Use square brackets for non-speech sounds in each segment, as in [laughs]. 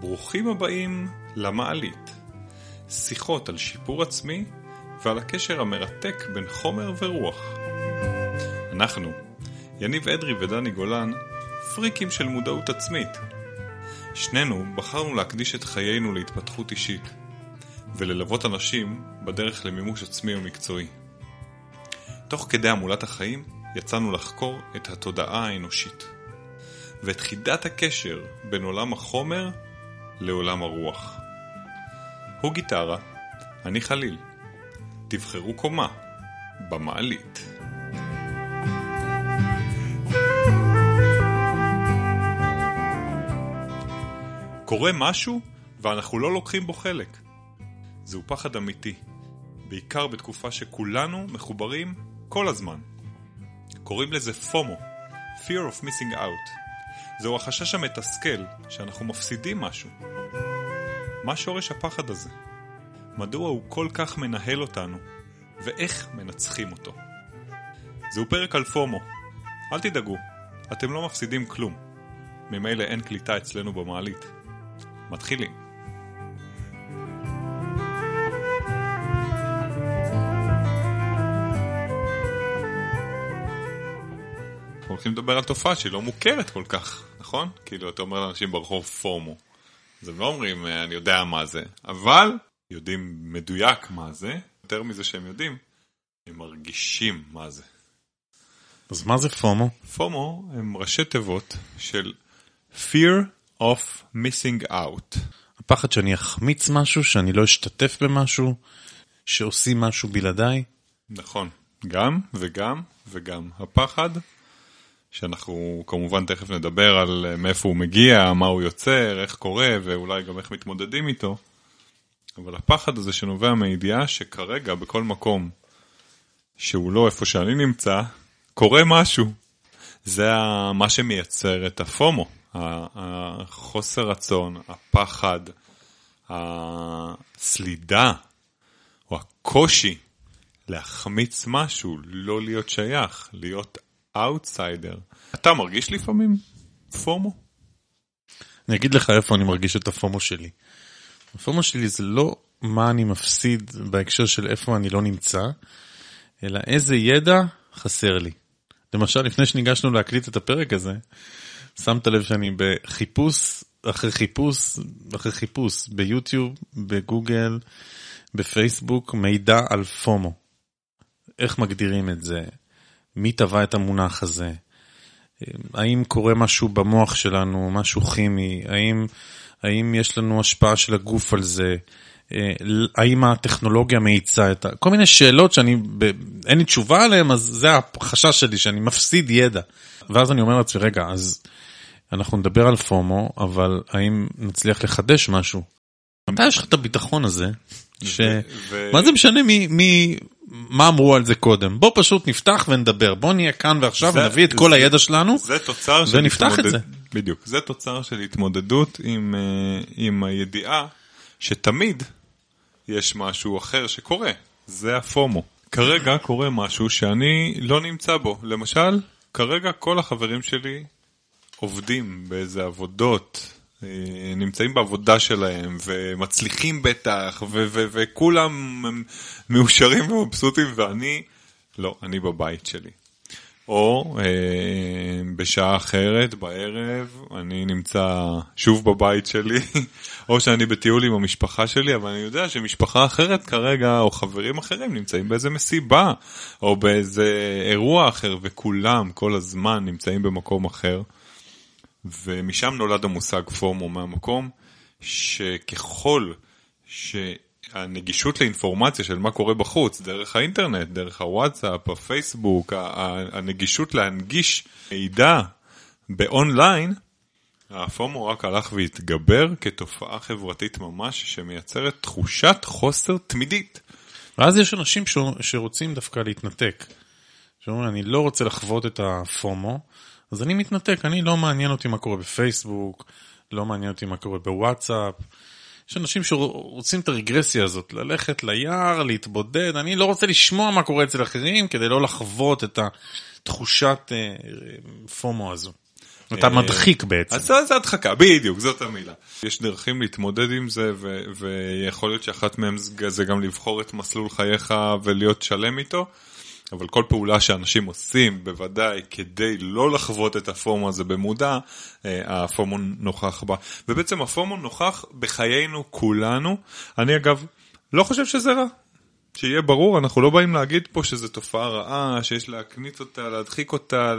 ברוכים הבאים למעלית. שיחות על שיפור עצמי ועל הקשר המרתק בין חומר ורוח. אנחנו, יניב אדרי ודני גולן, פריקים של מודעות עצמית. שנינו בחרנו להקדיש את חיינו להתפתחות אישית, וללוות אנשים בדרך למימוש עצמי ומקצועי. תוך כדי המולת החיים יצאנו לחקור את התודעה האנושית, ואת חידת הקשר בין עולם החומר לעולם הרוח. הוא גיטרה, אני חליל. תבחרו קומה, במעלית. קורה משהו ואנחנו לא לוקחים בו חלק. זהו פחד אמיתי, בעיקר בתקופה שכולנו מחוברים כל הזמן. קוראים לזה פומו, Fear of Missing Out. זהו החשש המתסכל שאנחנו מפסידים משהו. מה שורש הפחד הזה? מדוע הוא כל כך מנהל אותנו? ואיך מנצחים אותו? זהו פרק על פומו. אל תדאגו, אתם לא מפסידים כלום. ממילא אין קליטה אצלנו במעלית. מתחילים. אנחנו הולכים לדבר על תופעה שהיא לא מוכרת כל כך, נכון? כאילו, אתה אומר לאנשים ברחוב פומו. אז הם לא אומרים, אה, אני יודע מה זה, אבל יודעים מדויק מה זה, יותר מזה שהם יודעים, הם מרגישים מה זה. אז מה זה פומו? פומו הם ראשי תיבות של Fear of Missing Out. הפחד שאני אחמיץ משהו, שאני לא אשתתף במשהו, שעושים משהו בלעדיי? נכון, גם וגם וגם. הפחד, שאנחנו כמובן תכף נדבר על אה, מאיפה הוא מגיע, מה הוא יוצר, איך קורה ואולי גם איך מתמודדים איתו, אבל הפחד הזה שנובע מידיעה שכרגע בכל מקום שהוא לא איפה שאני נמצא, קורה משהו. זה מה שמייצר את הפומו, החוסר רצון, הפחד, הסלידה או הקושי להחמיץ משהו, לא להיות שייך, להיות אאוטסיידר. אתה מרגיש לפעמים FOMO? אני אגיד לך איפה אני מרגיש את ה FOMO שלי. ה FOMO שלי זה לא מה אני מפסיד בהקשר של איפה אני לא נמצא, אלא איזה ידע חסר לי. למשל, לפני שניגשנו להקליט את הפרק הזה, שמת לב שאני בחיפוש אחרי חיפוש אחרי חיפוש ביוטיוב, בגוגל, בפייסבוק, מידע על פומו. איך מגדירים את זה? מי טבע את המונח הזה? האם קורה משהו במוח שלנו, משהו כימי? האם, האם יש לנו השפעה של הגוף על זה? האם הטכנולוגיה מאיצה את ה... כל מיני שאלות שאני, ב... אין לי תשובה עליהן, אז זה החשש שלי, שאני מפסיד ידע. ואז אני אומר לעצמי, רגע, אז אנחנו נדבר על פומו, אבל האם נצליח לחדש משהו? מתי יש לך את הביטחון הזה? ש... ו... מה זה משנה מי, מי, מה אמרו על זה קודם? בוא פשוט נפתח ונדבר, בוא נהיה כאן ועכשיו זה, ונביא את כל זה, הידע שלנו זה תוצר של ונפתח התמודד... את זה. בדיוק, זה תוצר של התמודדות עם, uh, עם הידיעה שתמיד יש משהו אחר שקורה, זה הפומו. כרגע קורה משהו שאני לא נמצא בו. למשל, כרגע כל החברים שלי עובדים באיזה עבודות, אה, נמצאים בעבודה שלהם ומצליחים בטח וכולם מאושרים ומבסוטים ואני, לא, אני בבית שלי. או אה, בשעה אחרת, בערב, אני נמצא שוב בבית שלי, [laughs] או שאני בטיול עם המשפחה שלי, אבל אני יודע שמשפחה אחרת כרגע, או חברים אחרים, נמצאים באיזה מסיבה, או באיזה אירוע אחר, וכולם כל הזמן נמצאים במקום אחר. ומשם נולד המושג פומו מהמקום שככל שהנגישות לאינפורמציה של מה קורה בחוץ, דרך האינטרנט, דרך הוואטסאפ, הפייסבוק, הנגישות להנגיש מידע באונליין, הפומו רק הלך והתגבר כתופעה חברתית ממש שמייצרת תחושת חוסר תמידית. ואז יש אנשים שרוצים דווקא להתנתק. שאומרים, אני לא רוצה לחוות את הפומו, אז אני מתנתק, אני לא מעניין אותי מה קורה בפייסבוק, לא מעניין אותי מה קורה בוואטסאפ, יש אנשים שרוצים את הרגרסיה הזאת, ללכת ליער, להתבודד, אני לא רוצה לשמוע מה קורה אצל אחרים כדי לא לחוות את התחושת אה, פומו הזו. אתה מדחיק בעצם. אז זה הדחקה, בדיוק, זאת המילה. יש דרכים להתמודד עם זה, ו- ויכול להיות שאחת מהן זה גם לבחור את מסלול חייך ולהיות שלם איתו. אבל כל פעולה שאנשים עושים, בוודאי, כדי לא לחוות את הפומו הזה במודע, אה, הפומו נוכח בה. ובעצם הפומו נוכח בחיינו כולנו. אני אגב, לא חושב שזה רע. שיהיה ברור, אנחנו לא באים להגיד פה שזו תופעה רעה, שיש להקנית אותה, להדחיק אותה,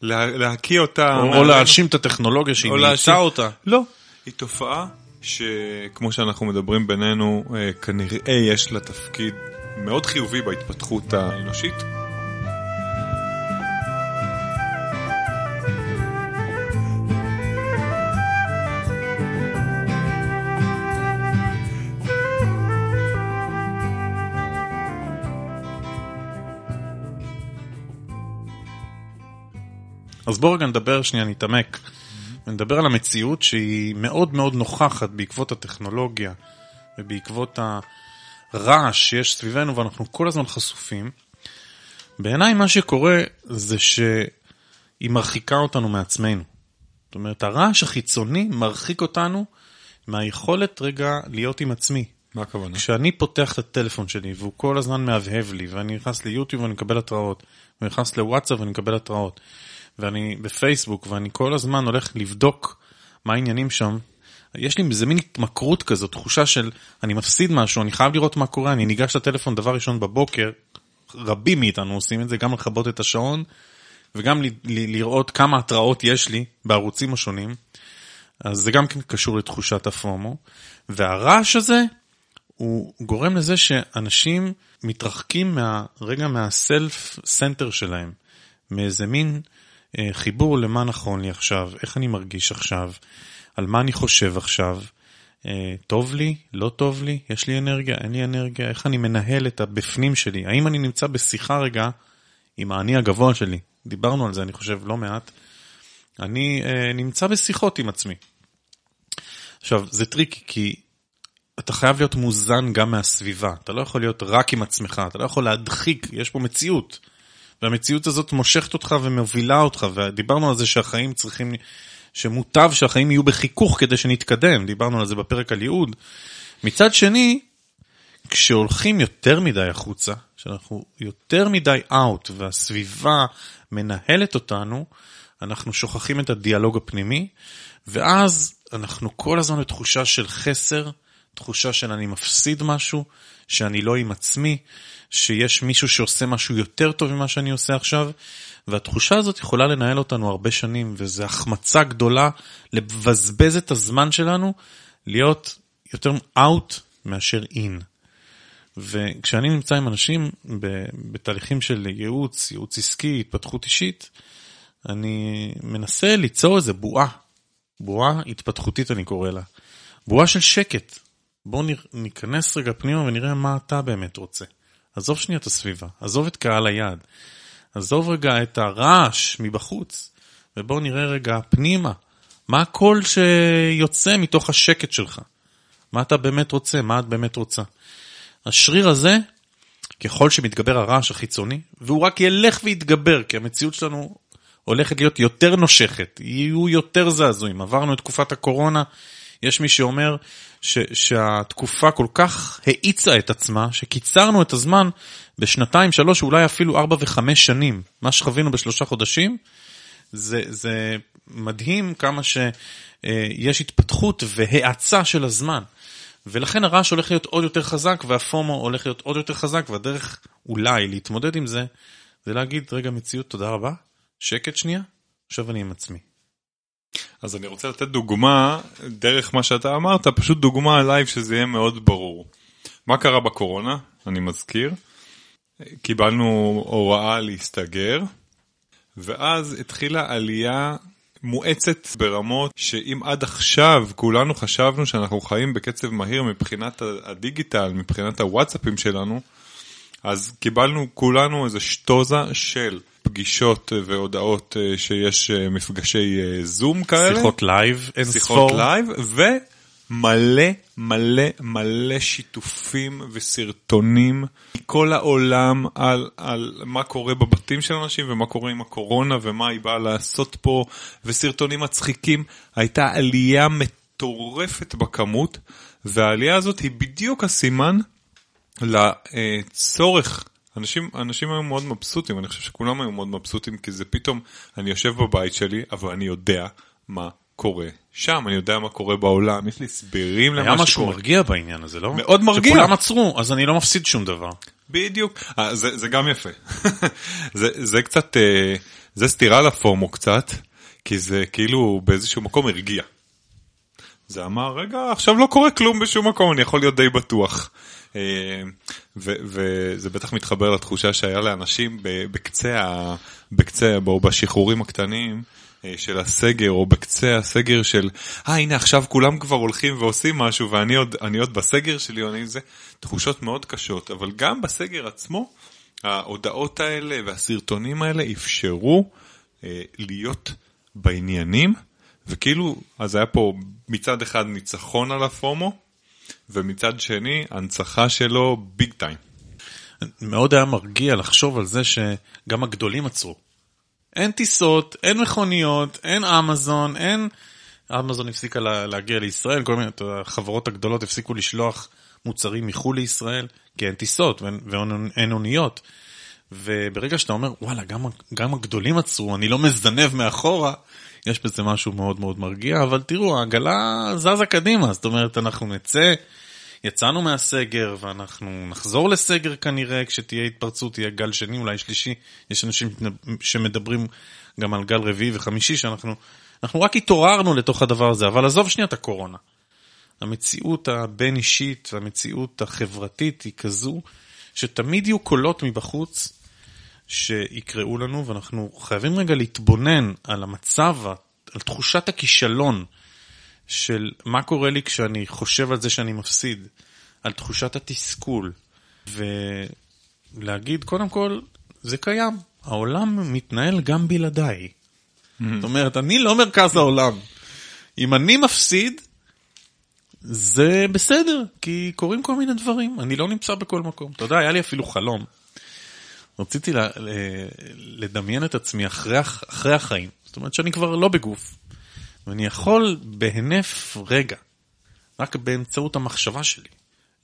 להקיא אותה. או, או להאשים את הטכנולוגיה שהיא מאיצה אותה. לא, היא תופעה שכמו שאנחנו מדברים בינינו, אה, כנראה יש לה תפקיד מאוד חיובי בהתפתחות האנושית. אז בואו רגע נדבר שנייה, נתעמק. נדבר על המציאות שהיא מאוד מאוד נוכחת בעקבות הטכנולוגיה ובעקבות הרעש שיש סביבנו ואנחנו כל הזמן חשופים. בעיניי מה שקורה זה שהיא מרחיקה אותנו מעצמנו. זאת אומרת, הרעש החיצוני מרחיק אותנו מהיכולת רגע להיות עם עצמי. מה הכוונה? כשאני פותח את הטלפון שלי והוא כל הזמן מהבהב לי ואני נכנס ליוטיוב ואני מקבל התראות, ואני נכנס לוואטסאפ ואני מקבל התראות, ואני בפייסבוק, ואני כל הזמן הולך לבדוק מה העניינים שם. יש לי איזה מין התמכרות כזאת, תחושה של אני מפסיד משהו, אני חייב לראות מה קורה, אני ניגש לטלפון דבר ראשון בבוקר, רבים מאיתנו עושים את זה, גם לכבות את השעון, וגם לראות כמה התראות יש לי בערוצים השונים. אז זה גם כן קשור לתחושת הפומו. והרעש הזה, הוא גורם לזה שאנשים מתרחקים מהרגע מה self center שלהם, מאיזה מין אה, חיבור למה נכון לי עכשיו, איך אני מרגיש עכשיו, על מה אני חושב עכשיו, אה, טוב לי, לא טוב לי, יש לי אנרגיה, אין לי אנרגיה, איך אני מנהל את הבפנים שלי, האם אני נמצא בשיחה רגע עם האני הגבוה שלי, דיברנו על זה אני חושב לא מעט, אני אה, נמצא בשיחות עם עצמי. עכשיו, זה טריקי כי אתה חייב להיות מוזן גם מהסביבה, אתה לא יכול להיות רק עם עצמך, אתה לא יכול להדחיק, יש פה מציאות. והמציאות הזאת מושכת אותך ומובילה אותך, ודיברנו על זה שהחיים צריכים, שמוטב שהחיים יהיו בחיכוך כדי שנתקדם, דיברנו על זה בפרק על ייעוד. מצד שני, כשהולכים יותר מדי החוצה, כשאנחנו יותר מדי אאוט והסביבה מנהלת אותנו, אנחנו שוכחים את הדיאלוג הפנימי, ואז אנחנו כל הזמן בתחושה של חסר, תחושה של אני מפסיד משהו, שאני לא עם עצמי, שיש מישהו שעושה משהו יותר טוב ממה שאני עושה עכשיו, והתחושה הזאת יכולה לנהל אותנו הרבה שנים, וזו החמצה גדולה לבזבז את הזמן שלנו, להיות יותר out מאשר in. וכשאני נמצא עם אנשים בתהליכים של ייעוץ, ייעוץ עסקי, התפתחות אישית, אני מנסה ליצור איזה בועה, בועה התפתחותית אני קורא לה, בועה של שקט. בואו ניכנס רגע פנימה ונראה מה אתה באמת רוצה. עזוב שנייה את הסביבה, עזוב את קהל היעד, עזוב רגע את הרעש מבחוץ, ובואו נראה רגע פנימה, מה הקול שיוצא מתוך השקט שלך, מה אתה באמת רוצה, מה את באמת רוצה. השריר הזה, ככל שמתגבר הרעש החיצוני, והוא רק ילך ויתגבר, כי המציאות שלנו הולכת להיות יותר נושכת, יהיו יותר זעזועים. עברנו את תקופת הקורונה, יש מי שאומר ש, שהתקופה כל כך האיצה את עצמה, שקיצרנו את הזמן בשנתיים, שלוש, אולי אפילו ארבע וחמש שנים. מה שחווינו בשלושה חודשים, זה, זה מדהים כמה שיש התפתחות והאצה של הזמן. ולכן הרעש הולך להיות עוד יותר חזק, וה FOMO הולך להיות עוד יותר חזק, והדרך אולי להתמודד עם זה, זה להגיד, רגע, מציאות, תודה רבה, שקט שנייה, עכשיו אני עם עצמי. אז אני רוצה לתת דוגמה, דרך מה שאתה אמרת, פשוט דוגמה live שזה יהיה מאוד ברור. מה קרה בקורונה? אני מזכיר. קיבלנו הוראה להסתגר, ואז התחילה עלייה מואצת ברמות שאם עד עכשיו כולנו חשבנו שאנחנו חיים בקצב מהיר מבחינת הדיגיטל, מבחינת הוואטסאפים שלנו, אז קיבלנו כולנו איזה שטוזה של פגישות והודעות אה, שיש אה, מפגשי אה, זום כאלה. שיחות live, שיחות live, מלא מלא מלא שיתופים וסרטונים מכל העולם על, על מה קורה בבתים של אנשים ומה קורה עם הקורונה ומה היא באה לעשות פה וסרטונים מצחיקים. הייתה עלייה מטורפת בכמות והעלייה הזאת היא בדיוק הסימן לצורך. אנשים, אנשים היו מאוד מבסוטים, אני חושב שכולם היו מאוד מבסוטים כי זה פתאום, אני יושב בבית שלי אבל אני יודע מה קורה שם, אני יודע מה קורה בעולם, יש לי הסברים למה שקורה. היה משהו מרגיע בעניין הזה, לא? מאוד מרגיע. שכולם עצרו, אז אני לא מפסיד שום דבר. בדיוק, אה, זה, זה גם יפה. [laughs] זה, זה קצת, אה, זה סתירה לפורמו קצת, כי זה כאילו באיזשהו מקום הרגיע. זה אמר, רגע, עכשיו לא קורה כלום בשום מקום, אני יכול להיות די בטוח. אה, וזה בטח מתחבר לתחושה שהיה לאנשים בקצה, בקצה, או בשחרורים הקטנים. אה, של הסגר, או בקצה הסגר של, אה הנה עכשיו כולם כבר הולכים ועושים משהו ואני עוד, עוד בסגר שלי, או זה, תחושות מאוד קשות, אבל גם בסגר עצמו, ההודעות האלה והסרטונים האלה אפשרו אה, להיות בעניינים, וכאילו, אז היה פה מצד אחד ניצחון על הפומו, ומצד שני, הנצחה שלו ביג טיים. מאוד היה מרגיע לחשוב על זה שגם הגדולים עצרו. אין טיסות, אין מכוניות, אין אמזון, אין... אמזון הפסיקה לה, להגיע לישראל, כל מיני, החברות הגדולות הפסיקו לשלוח מוצרים מחו"ל לישראל, כי אין טיסות ואין, ואין אוניות. וברגע שאתה אומר, וואלה, גם, גם הגדולים עצרו, אני לא מזנב מאחורה, יש בזה משהו מאוד מאוד מרגיע, אבל תראו, העגלה זזה קדימה, זאת אומרת, אנחנו נצא, יצאנו מהסגר ואנחנו נחזור לסגר כנראה, כשתהיה התפרצות, יהיה גל שני, אולי שלישי, יש אנשים שמדברים גם על גל רביעי וחמישי, שאנחנו אנחנו רק התעוררנו לתוך הדבר הזה, אבל עזוב שנייה את הקורונה. המציאות הבין-אישית והמציאות החברתית היא כזו, שתמיד יהיו קולות מבחוץ שיקראו לנו, ואנחנו חייבים רגע להתבונן על המצב, על תחושת הכישלון של מה קורה לי כשאני חושב על זה שאני מפסיד, על תחושת התסכול, ולהגיד, קודם כל, זה קיים, העולם מתנהל גם בלעדיי. זאת אומרת, אני לא מרכז העולם. אם אני מפסיד, זה בסדר, כי קורים כל מיני דברים, אני לא נמצא בכל מקום. אתה יודע, היה לי אפילו חלום. רציתי לדמיין את עצמי אחרי, אחרי החיים, זאת אומרת שאני כבר לא בגוף, ואני יכול בהינף רגע, רק באמצעות המחשבה שלי,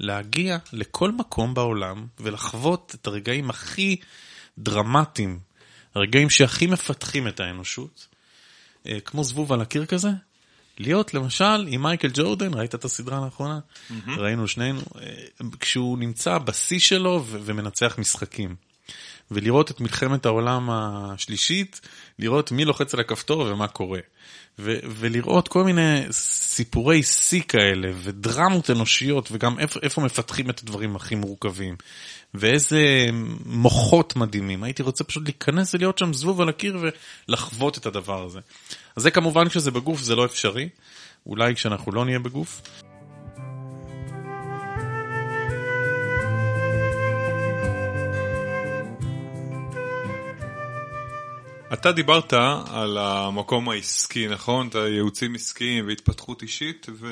להגיע לכל מקום בעולם ולחוות את הרגעים הכי דרמטיים, הרגעים שהכי מפתחים את האנושות, אה, כמו זבוב על הקיר כזה, להיות למשל עם מייקל ג'ורדן, ראית את הסדרה האחרונה? Mm-hmm. ראינו שנינו, אה, כשהוא נמצא בשיא שלו ומנצח משחקים. ולראות את מלחמת העולם השלישית, לראות מי לוחץ על הכפתור ומה קורה. ו- ולראות כל מיני סיפורי שיא כאלה, ודרמות אנושיות, וגם איפה, איפה מפתחים את הדברים הכי מורכבים. ואיזה מוחות מדהימים. הייתי רוצה פשוט להיכנס ולהיות שם זבוב על הקיר ולחוות את הדבר הזה. אז זה כמובן כשזה בגוף זה לא אפשרי, אולי כשאנחנו לא נהיה בגוף. אתה דיברת על המקום העסקי, נכון? את הייעוצים עסקיים והתפתחות אישית, ו...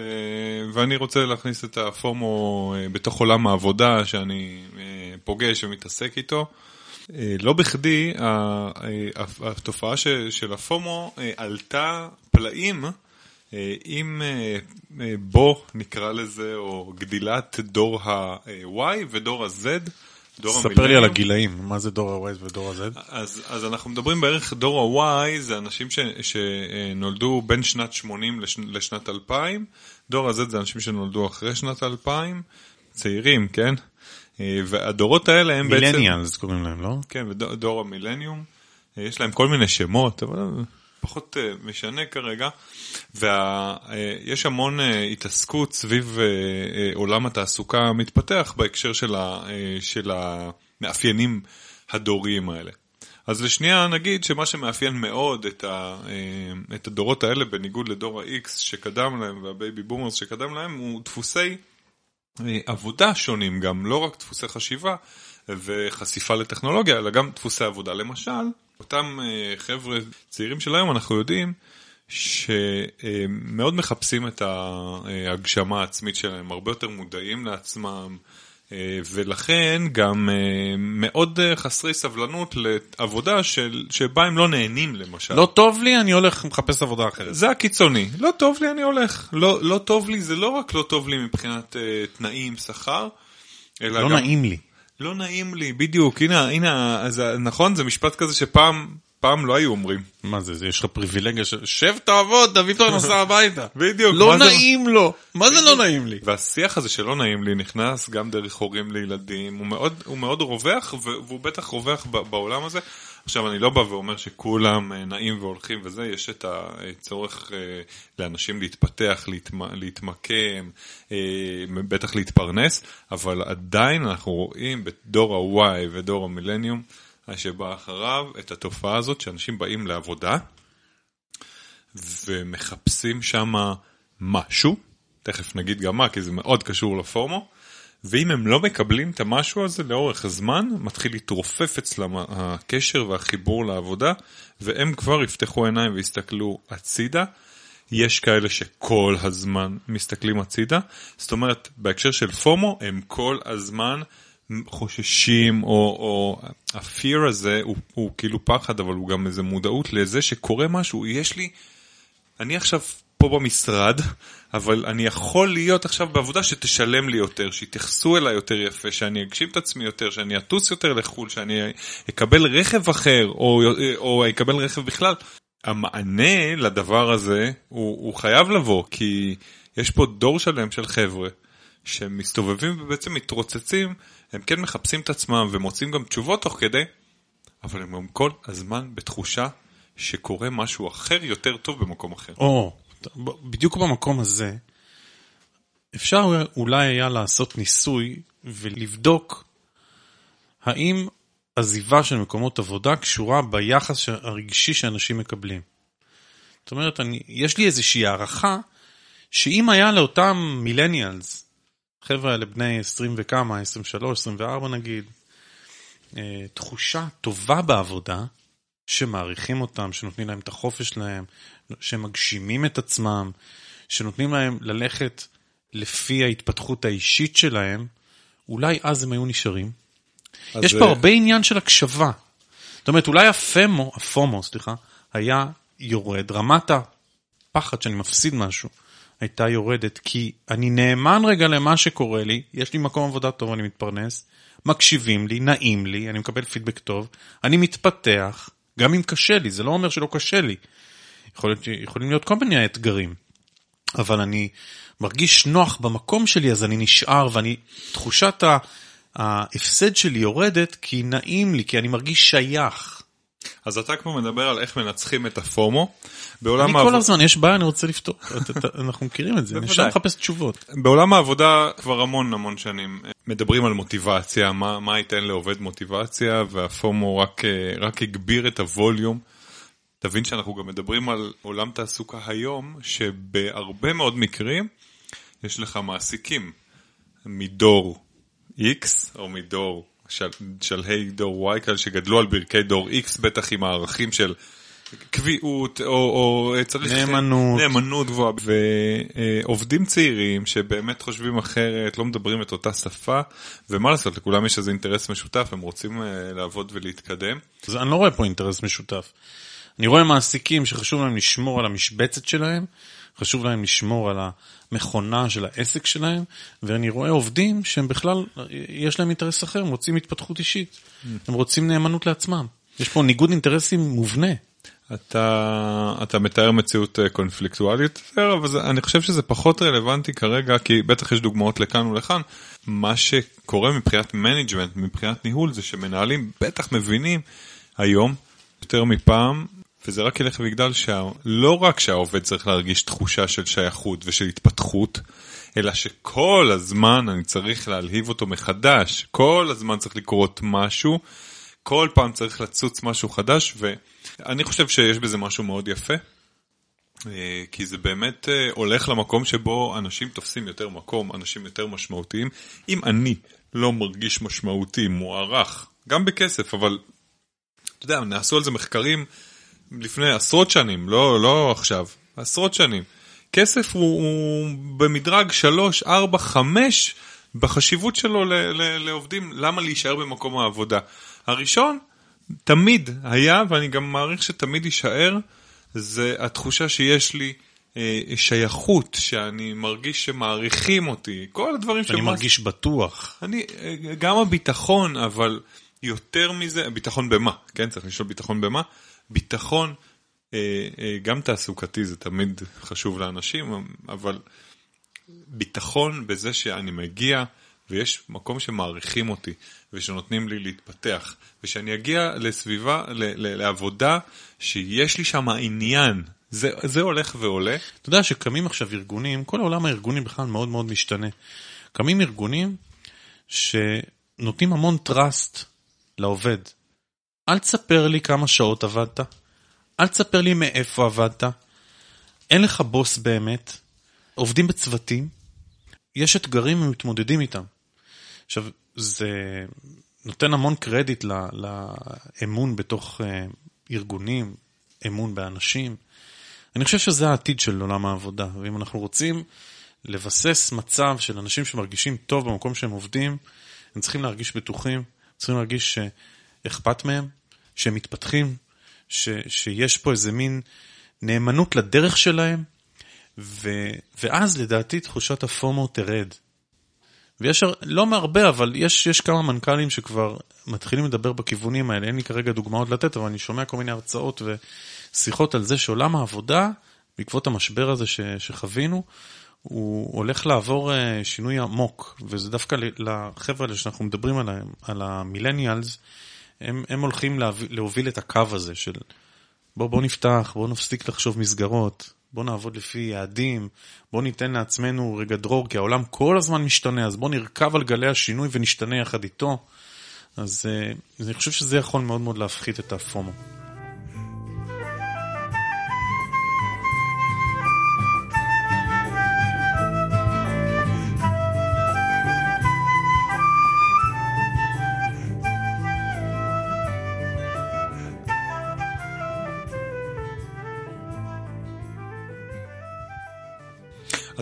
ואני רוצה להכניס את הפומו אה, בתוך עולם העבודה שאני אה, פוגש ומתעסק איתו. אה, לא בכדי התופעה של הפומו עלתה פלאים עם בו נקרא לזה, או גדילת דור ה-Y ודור ה-Z. דור המילניום. ספר לי על הגילאים, מה זה דור ה-Y ודור ה-Z? אז, אז אנחנו מדברים בערך, דור ה-Y זה אנשים ש, שנולדו בין שנת 80 לש, לשנת 2000, דור ה-Z זה אנשים שנולדו אחרי שנת 2000, צעירים, כן? אה, והדורות האלה הם בעצם... Millennials קוראים להם, לא? כן, ודור המילניום. אה, יש להם כל מיני שמות, אבל פחות אה, משנה כרגע. ויש המון אה, התעסקות סביב אה, עולם התעסוקה המתפתח בהקשר של, ה, של המאפיינים הדוריים האלה. אז לשנייה נגיד שמה שמאפיין מאוד את, ה, את הדורות האלה, בניגוד לדור ה-X שקדם להם וה Baby Boomers שקדם להם, הוא דפוסי עבודה שונים גם, לא רק דפוסי חשיבה וחשיפה לטכנולוגיה, אלא גם דפוסי עבודה. למשל, אותם חבר'ה צעירים של היום, אנחנו יודעים שמאוד מחפשים את ההגשמה העצמית שלהם, הרבה יותר מודעים לעצמם, אה, ולכן גם אה, מאוד אה, חסרי סבלנות לעבודה של, שבה הם לא נהנים למשל. לא טוב לי, אני הולך מחפש עבודה אחרת. זה הקיצוני, לא טוב לי, אני הולך. לא, לא טוב לי, זה לא רק לא טוב לי מבחינת uh, תנאים, שכר, אלא לא גם... נעים לי. לא נעים לי, בדיוק, הנה, הנה, אז, נכון, זה משפט כזה שפעם פעם לא היו אומרים. מה זה, זה יש לך פריבילגיה של שב תעבוד, דוד פרנסה הביתה. [laughs] בדיוק. לא מה זה- נעים לו. מה זה לא נעים לי? והשיח הזה שלא נעים לי נכנס גם דרך הורים לילדים, הוא מאוד, הוא מאוד רווח, והוא בטח רווח בעולם הזה. עכשיו, אני לא בא ואומר שכולם אה, נעים והולכים וזה, יש את הצורך אה, לאנשים להתפתח, להתמ- להתמקם, אה, בטח להתפרנס, אבל עדיין אנחנו רואים בדור ה-Y ודור המילניום, שבא אחריו, את התופעה הזאת שאנשים באים לעבודה, ומחפשים שם משהו, תכף נגיד גם מה, כי זה מאוד קשור לפורמו, ואם הם לא מקבלים את המשהו הזה לאורך הזמן, מתחיל להתרופף אצלם הקשר והחיבור לעבודה, והם כבר יפתחו עיניים ויסתכלו הצידה. יש כאלה שכל הזמן מסתכלים הצידה, זאת אומרת, בהקשר של פומו, הם כל הזמן חוששים, או, או ה-fear הזה הוא, הוא כאילו פחד, אבל הוא גם איזה מודעות לזה שקורה משהו, יש לי, אני עכשיו פה במשרד, אבל אני יכול להיות עכשיו בעבודה שתשלם לי יותר, שיתייחסו אליי יותר יפה, שאני אגשים את עצמי יותר, שאני אטוס יותר לחו"ל, שאני אקבל רכב אחר, או, או אקבל רכב בכלל. המענה לדבר הזה הוא, הוא חייב לבוא, כי יש פה דור שלם של חבר'ה שמסתובבים ובעצם מתרוצצים, הם כן מחפשים את עצמם ומוצאים גם תשובות תוך כדי, אבל הם גם כל הזמן בתחושה שקורה משהו אחר יותר טוב במקום אחר. או, בדיוק במקום הזה, אפשר אולי היה לעשות ניסוי ולבדוק האם עזיבה של מקומות עבודה קשורה ביחס הרגשי שאנשים מקבלים. זאת אומרת, אני, יש לי איזושהי הערכה שאם היה לאותם מילניאלס, חבר'ה האלה בני 20 וכמה, 23, 24 נגיד, אה, תחושה טובה בעבודה, שמעריכים אותם, שנותנים להם את החופש שלהם, שמגשימים את עצמם, שנותנים להם ללכת לפי ההתפתחות האישית שלהם, אולי אז הם היו נשארים. יש פה הרבה עניין של הקשבה. זאת אומרת, אולי הפמו, הפומו, סליחה, היה יורד, רמת הפחד שאני מפסיד משהו, הייתה יורדת, כי אני נאמן רגע למה שקורה לי, יש לי מקום עבודה טוב, אני מתפרנס, מקשיבים לי, נעים לי, אני מקבל פידבק טוב, אני מתפתח, גם אם קשה לי, זה לא אומר שלא קשה לי. יכול להיות, יכולים להיות כל מיני אתגרים, אבל אני מרגיש נוח במקום שלי, אז אני נשאר, ואני, תחושת ההפסד שלי יורדת, כי נעים לי, כי אני מרגיש שייך. אז אתה כבר מדבר על איך מנצחים את הפומו. בעולם אני כל הזמן, יש בעיה, אני רוצה לפתור. אנחנו מכירים את זה, אני שם מחפש תשובות. בעולם העבודה כבר המון המון שנים מדברים על מוטיבציה, מה, מה ייתן לעובד מוטיבציה, והפומו רק, רק הגביר את הווליום. תבין שאנחנו גם מדברים על עולם תעסוקה היום, שבהרבה מאוד מקרים יש לך מעסיקים מדור X או מדור של, שלהי דור Y, כאלה שגדלו על ברכי דור X, בטח עם הערכים של קביעות, או, או צריך... נאמנות. נאמנות גבוהה. ועובדים צעירים שבאמת חושבים אחרת, לא מדברים את אותה שפה, ומה לעשות, לכולם יש איזה אינטרס משותף, הם רוצים לעבוד ולהתקדם. אז אני לא רואה פה אינטרס משותף. אני רואה מעסיקים שחשוב להם לשמור על המשבצת שלהם, חשוב להם לשמור על המכונה של העסק שלהם, ואני רואה עובדים שהם בכלל, יש להם אינטרס אחר, הם רוצים התפתחות אישית, הם רוצים נאמנות לעצמם. יש פה ניגוד אינטרסים מובנה. אתה, אתה מתאר מציאות קונפליקטואלית יותר, אבל אני חושב שזה פחות רלוונטי כרגע, כי בטח יש דוגמאות לכאן ולכאן. מה שקורה מבחינת management, מבחינת ניהול, זה שמנהלים בטח מבינים היום, יותר מפעם, וזה רק ילך ויגדל, שלא רק שהעובד צריך להרגיש תחושה של שייכות ושל התפתחות, אלא שכל הזמן אני צריך להלהיב אותו מחדש, כל הזמן צריך לקרות משהו, כל פעם צריך לצוץ משהו חדש, ואני חושב שיש בזה משהו מאוד יפה, כי זה באמת הולך למקום שבו אנשים תופסים יותר מקום, אנשים יותר משמעותיים. אם אני לא מרגיש משמעותי, מוערך, גם בכסף, אבל אתה יודע, נעשו על זה מחקרים לפני עשרות שנים, לא, לא עכשיו. עשרות שנים. כסף הוא, הוא במדרג 3, 4, 5 בחשיבות שלו ל, ל, לעובדים, למה להישאר במקום העבודה. הראשון, תמיד היה, ואני גם מעריך שתמיד יישאר, זה התחושה שיש לי אה, שייכות, שאני מרגיש שמעריכים אותי, כל הדברים אני מרגיש בטוח. אני, אה, גם הביטחון, אבל יותר מזה, ביטחון במה, כן? צריך לשאול ביטחון במה. ביטחון, אה, אה, גם תעסוקתי זה תמיד חשוב לאנשים, אבל ביטחון בזה שאני מגיע ויש מקום שמעריכים אותי ושנותנים לי להתפתח, ושאני אגיע לסביבה, ל, ל, לעבודה שיש לי שם עניין. זה, זה הולך ועולה. אתה יודע שקמים עכשיו ארגונים, כל העולם הארגוני בכלל מאוד מאוד משתנה. קמים ארגונים שנותנים המון trust לעובד. אל תספר לי כמה שעות עבדת, אל תספר לי מאיפה עבדת, אין לך בוס באמת, עובדים בצוותים, יש אתגרים ומתמודדים איתם. עכשיו, זה נותן המון קרדיט לאמון בתוך אה, ארגונים, אמון באנשים. אני חושב שזה העתיד של עולם העבודה, ואם אנחנו רוצים לבסס מצב של אנשים שמרגישים טוב במקום שהם עובדים, הם צריכים להרגיש בטוחים, צריכים להרגיש שאכפת מהם, שהם מתפתחים, ש, שיש פה איזה מין נאמנות לדרך שלהם, ו, ואז לדעתי תחושת הפומו תרד. ויש לא מהרבה, אבל יש, יש כמה מנכ"לים שכבר מתחילים לדבר בכיוונים האלה. אין לי כרגע דוגמאות לתת, אבל אני שומע כל מיני הרצאות ושיחות על זה שעולם העבודה, בעקבות המשבר הזה ש, שחווינו, הוא הולך לעבור אה, שינוי עמוק, וזה דווקא לחבר'ה האלה שאנחנו מדברים עליהם, על המילניאלס, הם, הם הולכים להוביל, להוביל את הקו הזה של בוא, בוא נפתח, בוא נפסיק לחשוב מסגרות, בוא נעבוד לפי יעדים, בוא ניתן לעצמנו רגע דרור, כי העולם כל הזמן משתנה, אז בוא נרכב על גלי השינוי ונשתנה יחד איתו. אז uh, אני חושב שזה יכול מאוד מאוד להפחית את הפומו.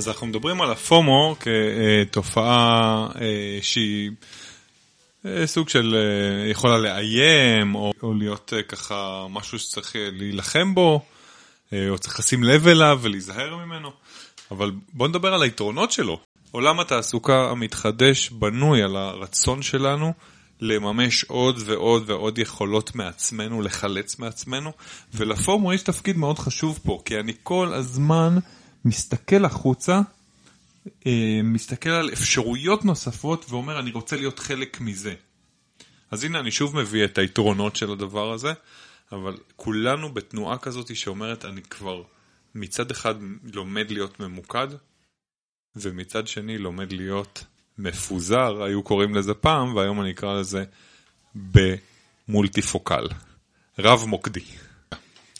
אז אנחנו מדברים על הפומו כתופעה אה, שהיא אה, סוג של אה, יכולה לאיים, או, להיות ככה משהו שצריך להילחם בו, או צריך לשים לב אליו ולהיזהר ממנו. אבל בואו נדבר על היתרונות שלו. עולם התעסוקה המתחדש בנוי על הרצון שלנו לממש עוד ועוד ועוד יכולות מעצמנו, לחלץ מעצמנו, ולפומו יש תפקיד מאוד חשוב פה, כי אני כל הזמן... מסתכל החוצה, אה, מסתכל על אפשרויות נוספות ואומר אני רוצה להיות חלק מזה. אז הנה אני שוב מביא את היתרונות של הדבר הזה, אבל כולנו בתנועה כזאת שאומרת אני כבר מצד אחד לומד להיות ממוקד, ומצד שני לומד להיות מפוזר, היו קוראים לזה פעם, והיום אני אקרא לזה במולטיפוקל, רב מוקדי.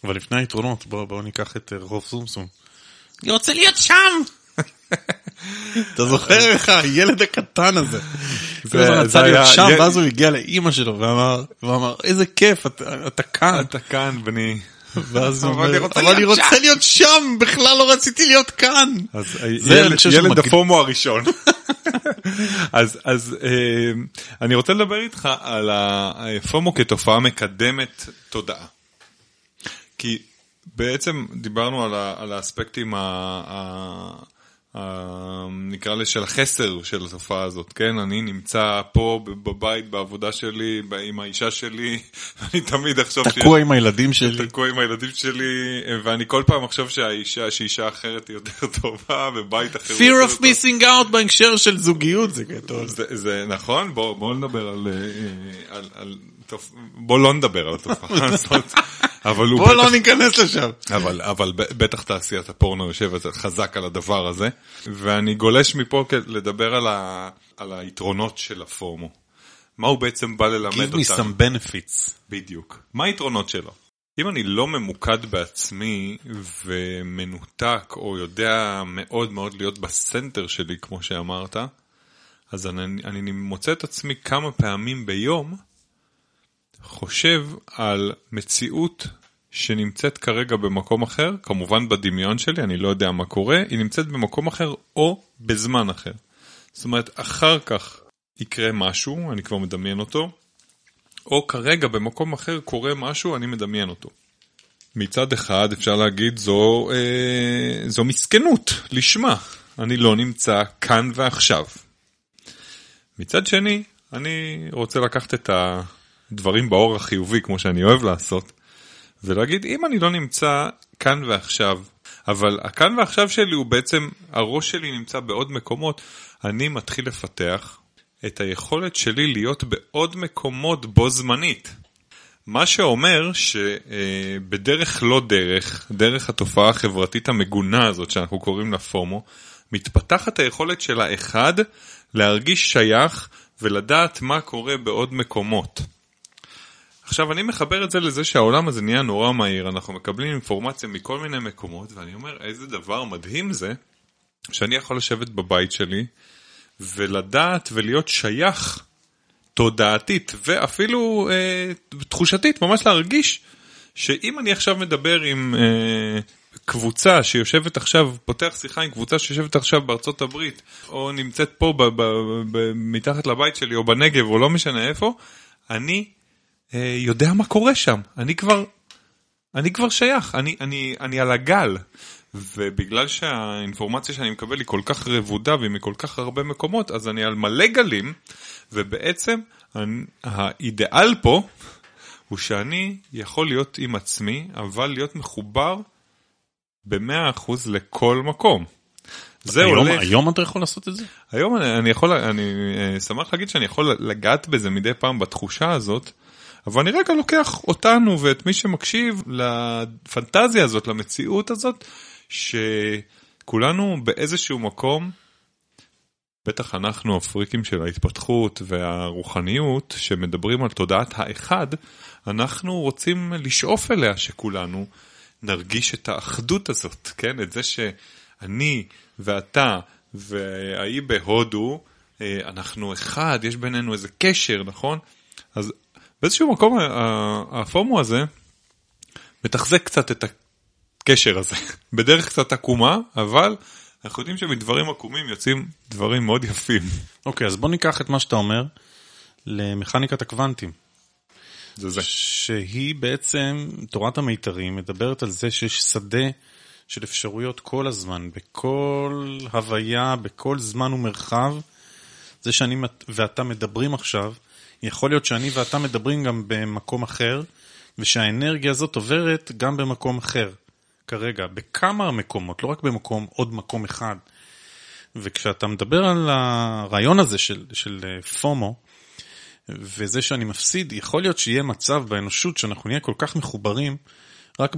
אבל לפני היתרונות, בואו בוא ניקח את רחוב סומסום. אני רוצה להיות שם! אתה זוכר איך הילד הקטן הזה, זה רצה להיות שם, ואז הוא הגיע לאימא שלו ואמר, איזה כיף, אתה כאן. אתה כאן, בני. ואז הוא אומר, אבל אני רוצה להיות שם, בכלל לא רציתי להיות כאן. אז ילד הפומו הראשון. אז אה, אני רוצה לדבר איתך על הפומו כתופעה מקדמת תודעה. כי בעצם דיברנו על, ה, על האספקטים, ה, ה, ה, נקרא לזה של החסר של התופעה הזאת, כן? אני נמצא פה בבית, בעבודה שלי, עם האישה שלי, [laughs] ואני תמיד אחשוב... תקוע שיש, עם הילדים שלי. תקוע עם הילדים שלי, ואני כל פעם אחשוב שהאישה, שאישה אחרת היא יותר [laughs] טובה, ובית אחר... fear of missing out בהקשר של זוגיות זה גדול. זה, זה נכון, בואו בוא נדבר על, אה, על, על, על בוא לא נדבר על התופעה [laughs] הזאת. אבל הוא... בוא לא ניכנס לשם. אבל, אבל בטח תעשיית הפורנו יושבת חזק על הדבר הזה, ואני גולש מפה לדבר על, ה, על היתרונות של הפורמו. מה הוא בעצם בא ללמד אותנו? Give me some benefits. בדיוק. מה היתרונות שלו? אם אני לא ממוקד בעצמי ומנותק או יודע מאוד מאוד להיות בסנטר שלי כמו שאמרת, אז אני, אני מוצא את עצמי כמה פעמים ביום חושב על מציאות שנמצאת כרגע במקום אחר, כמובן בדמיון שלי, אני לא יודע מה קורה, היא נמצאת במקום אחר או בזמן אחר. זאת אומרת, אחר כך יקרה משהו, אני כבר מדמיין אותו, או כרגע במקום אחר קורה משהו, אני מדמיין אותו. מצד אחד אפשר להגיד זו, אה, זו מסכנות, לשמה. אני לא נמצא כאן ועכשיו. מצד שני, אני רוצה לקחת את הדברים באור החיובי, כמו שאני אוהב לעשות, ולהגיד, אם אני לא נמצא כאן ועכשיו, אבל הכאן ועכשיו שלי הוא בעצם, הראש שלי נמצא בעוד מקומות, אני מתחיל לפתח את היכולת שלי להיות בעוד מקומות בו זמנית. מה שאומר שבדרך לא דרך, דרך התופעה החברתית המגונה הזאת שאנחנו קוראים לה פומו, מתפתחת היכולת של האחד להרגיש שייך ולדעת מה קורה בעוד מקומות. עכשיו אני מחבר את זה לזה שהעולם הזה נהיה נורא מהיר, אנחנו מקבלים אינפורמציה מכל מיני מקומות ואני אומר איזה דבר מדהים זה שאני יכול לשבת בבית שלי ולדעת ולהיות שייך תודעתית ואפילו אה, תחושתית, ממש להרגיש שאם אני עכשיו מדבר עם אה, קבוצה שיושבת עכשיו, פותח שיחה עם קבוצה שיושבת עכשיו בארצות הברית, או נמצאת פה ב, ב, ב, מתחת לבית שלי, או בנגב, או לא משנה איפה, אני יודע מה קורה שם. אני כבר, אני כבר שייך, אני, אני, אני על הגל. ובגלל שהאינפורמציה שאני מקבל היא כל כך רבודה והיא מכל כך הרבה מקומות, אז אני על מלא גלים, ובעצם אני, האידאל פה הוא שאני יכול להיות עם עצמי, אבל להיות מחובר ב-100% לכל מקום. זה היום, הולך... היום אתה יכול לעשות את זה? היום אני, אני יכול, אני אה, שמח להגיד שאני יכול לגעת בזה מדי פעם בתחושה הזאת, אבל אני רגע לוקח אותנו ואת מי שמקשיב לפנטזיה הזאת, למציאות הזאת, שכולנו באיזשהו מקום, בטח אנחנו הפריקים של ההתפתחות והרוחניות, שמדברים על תודעת האחד, אנחנו רוצים לשאוף אליה שכולנו נרגיש את האחדות הזאת, כן? את זה שאני ואתה והאי בהודו, אה, אנחנו אחד, יש בינינו איזה קשר, נכון? אז באיזשהו מקום הפומו הזה מתחזק קצת את הקשר הזה, [laughs] בדרך קצת עקומה, אבל אנחנו יודעים שמדברים עקומים יוצאים דברים מאוד יפים. אוקיי, okay, אז בוא ניקח את מה שאתה אומר למכניקת הקוונטים. זה זה. שהיא בעצם, תורת המיתרים מדברת על זה שיש שדה של אפשרויות כל הזמן, בכל הוויה, בכל זמן ומרחב. זה שאני ואתה מדברים עכשיו, יכול להיות שאני ואתה מדברים גם במקום אחר, ושהאנרגיה הזאת עוברת גם במקום אחר, כרגע, בכמה מקומות, לא רק במקום, עוד מקום אחד. וכשאתה מדבר על הרעיון הזה של, של אה, פומו, וזה שאני מפסיד, יכול להיות שיהיה מצב באנושות שאנחנו נהיה כל כך מחוברים, רק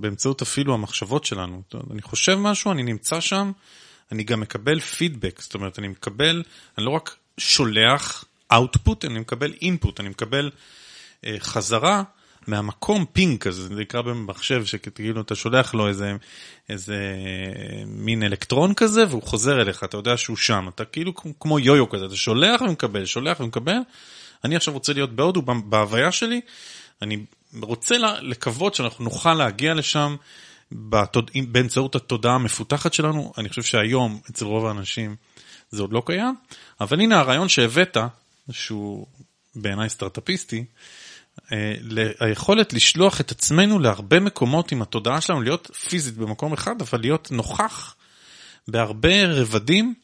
באמצעות אפילו המחשבות שלנו. אני חושב משהו, אני נמצא שם, אני גם מקבל פידבק, זאת אומרת, אני מקבל, אני לא רק שולח output, אני מקבל input, אני מקבל אה, חזרה מהמקום פינג כזה, זה נקרא במחשב, שכאילו אתה שולח לו איזה, איזה מין אלקטרון כזה, והוא חוזר אליך, אתה יודע שהוא שם, אתה כאילו כמו יו-יו כזה, אתה שולח ומקבל, שולח ומקבל. אני עכשיו רוצה להיות בהודו, בהוויה שלי, אני רוצה לקוות שאנחנו נוכל להגיע לשם בתוד... באמצעות התודעה המפותחת שלנו. אני חושב שהיום אצל רוב האנשים זה עוד לא קיים, אבל הנה הרעיון שהבאת, שהוא בעיניי סטארט-אפיסטי, אה, היכולת לשלוח את עצמנו להרבה מקומות עם התודעה שלנו, להיות פיזית במקום אחד, אבל להיות נוכח בהרבה רבדים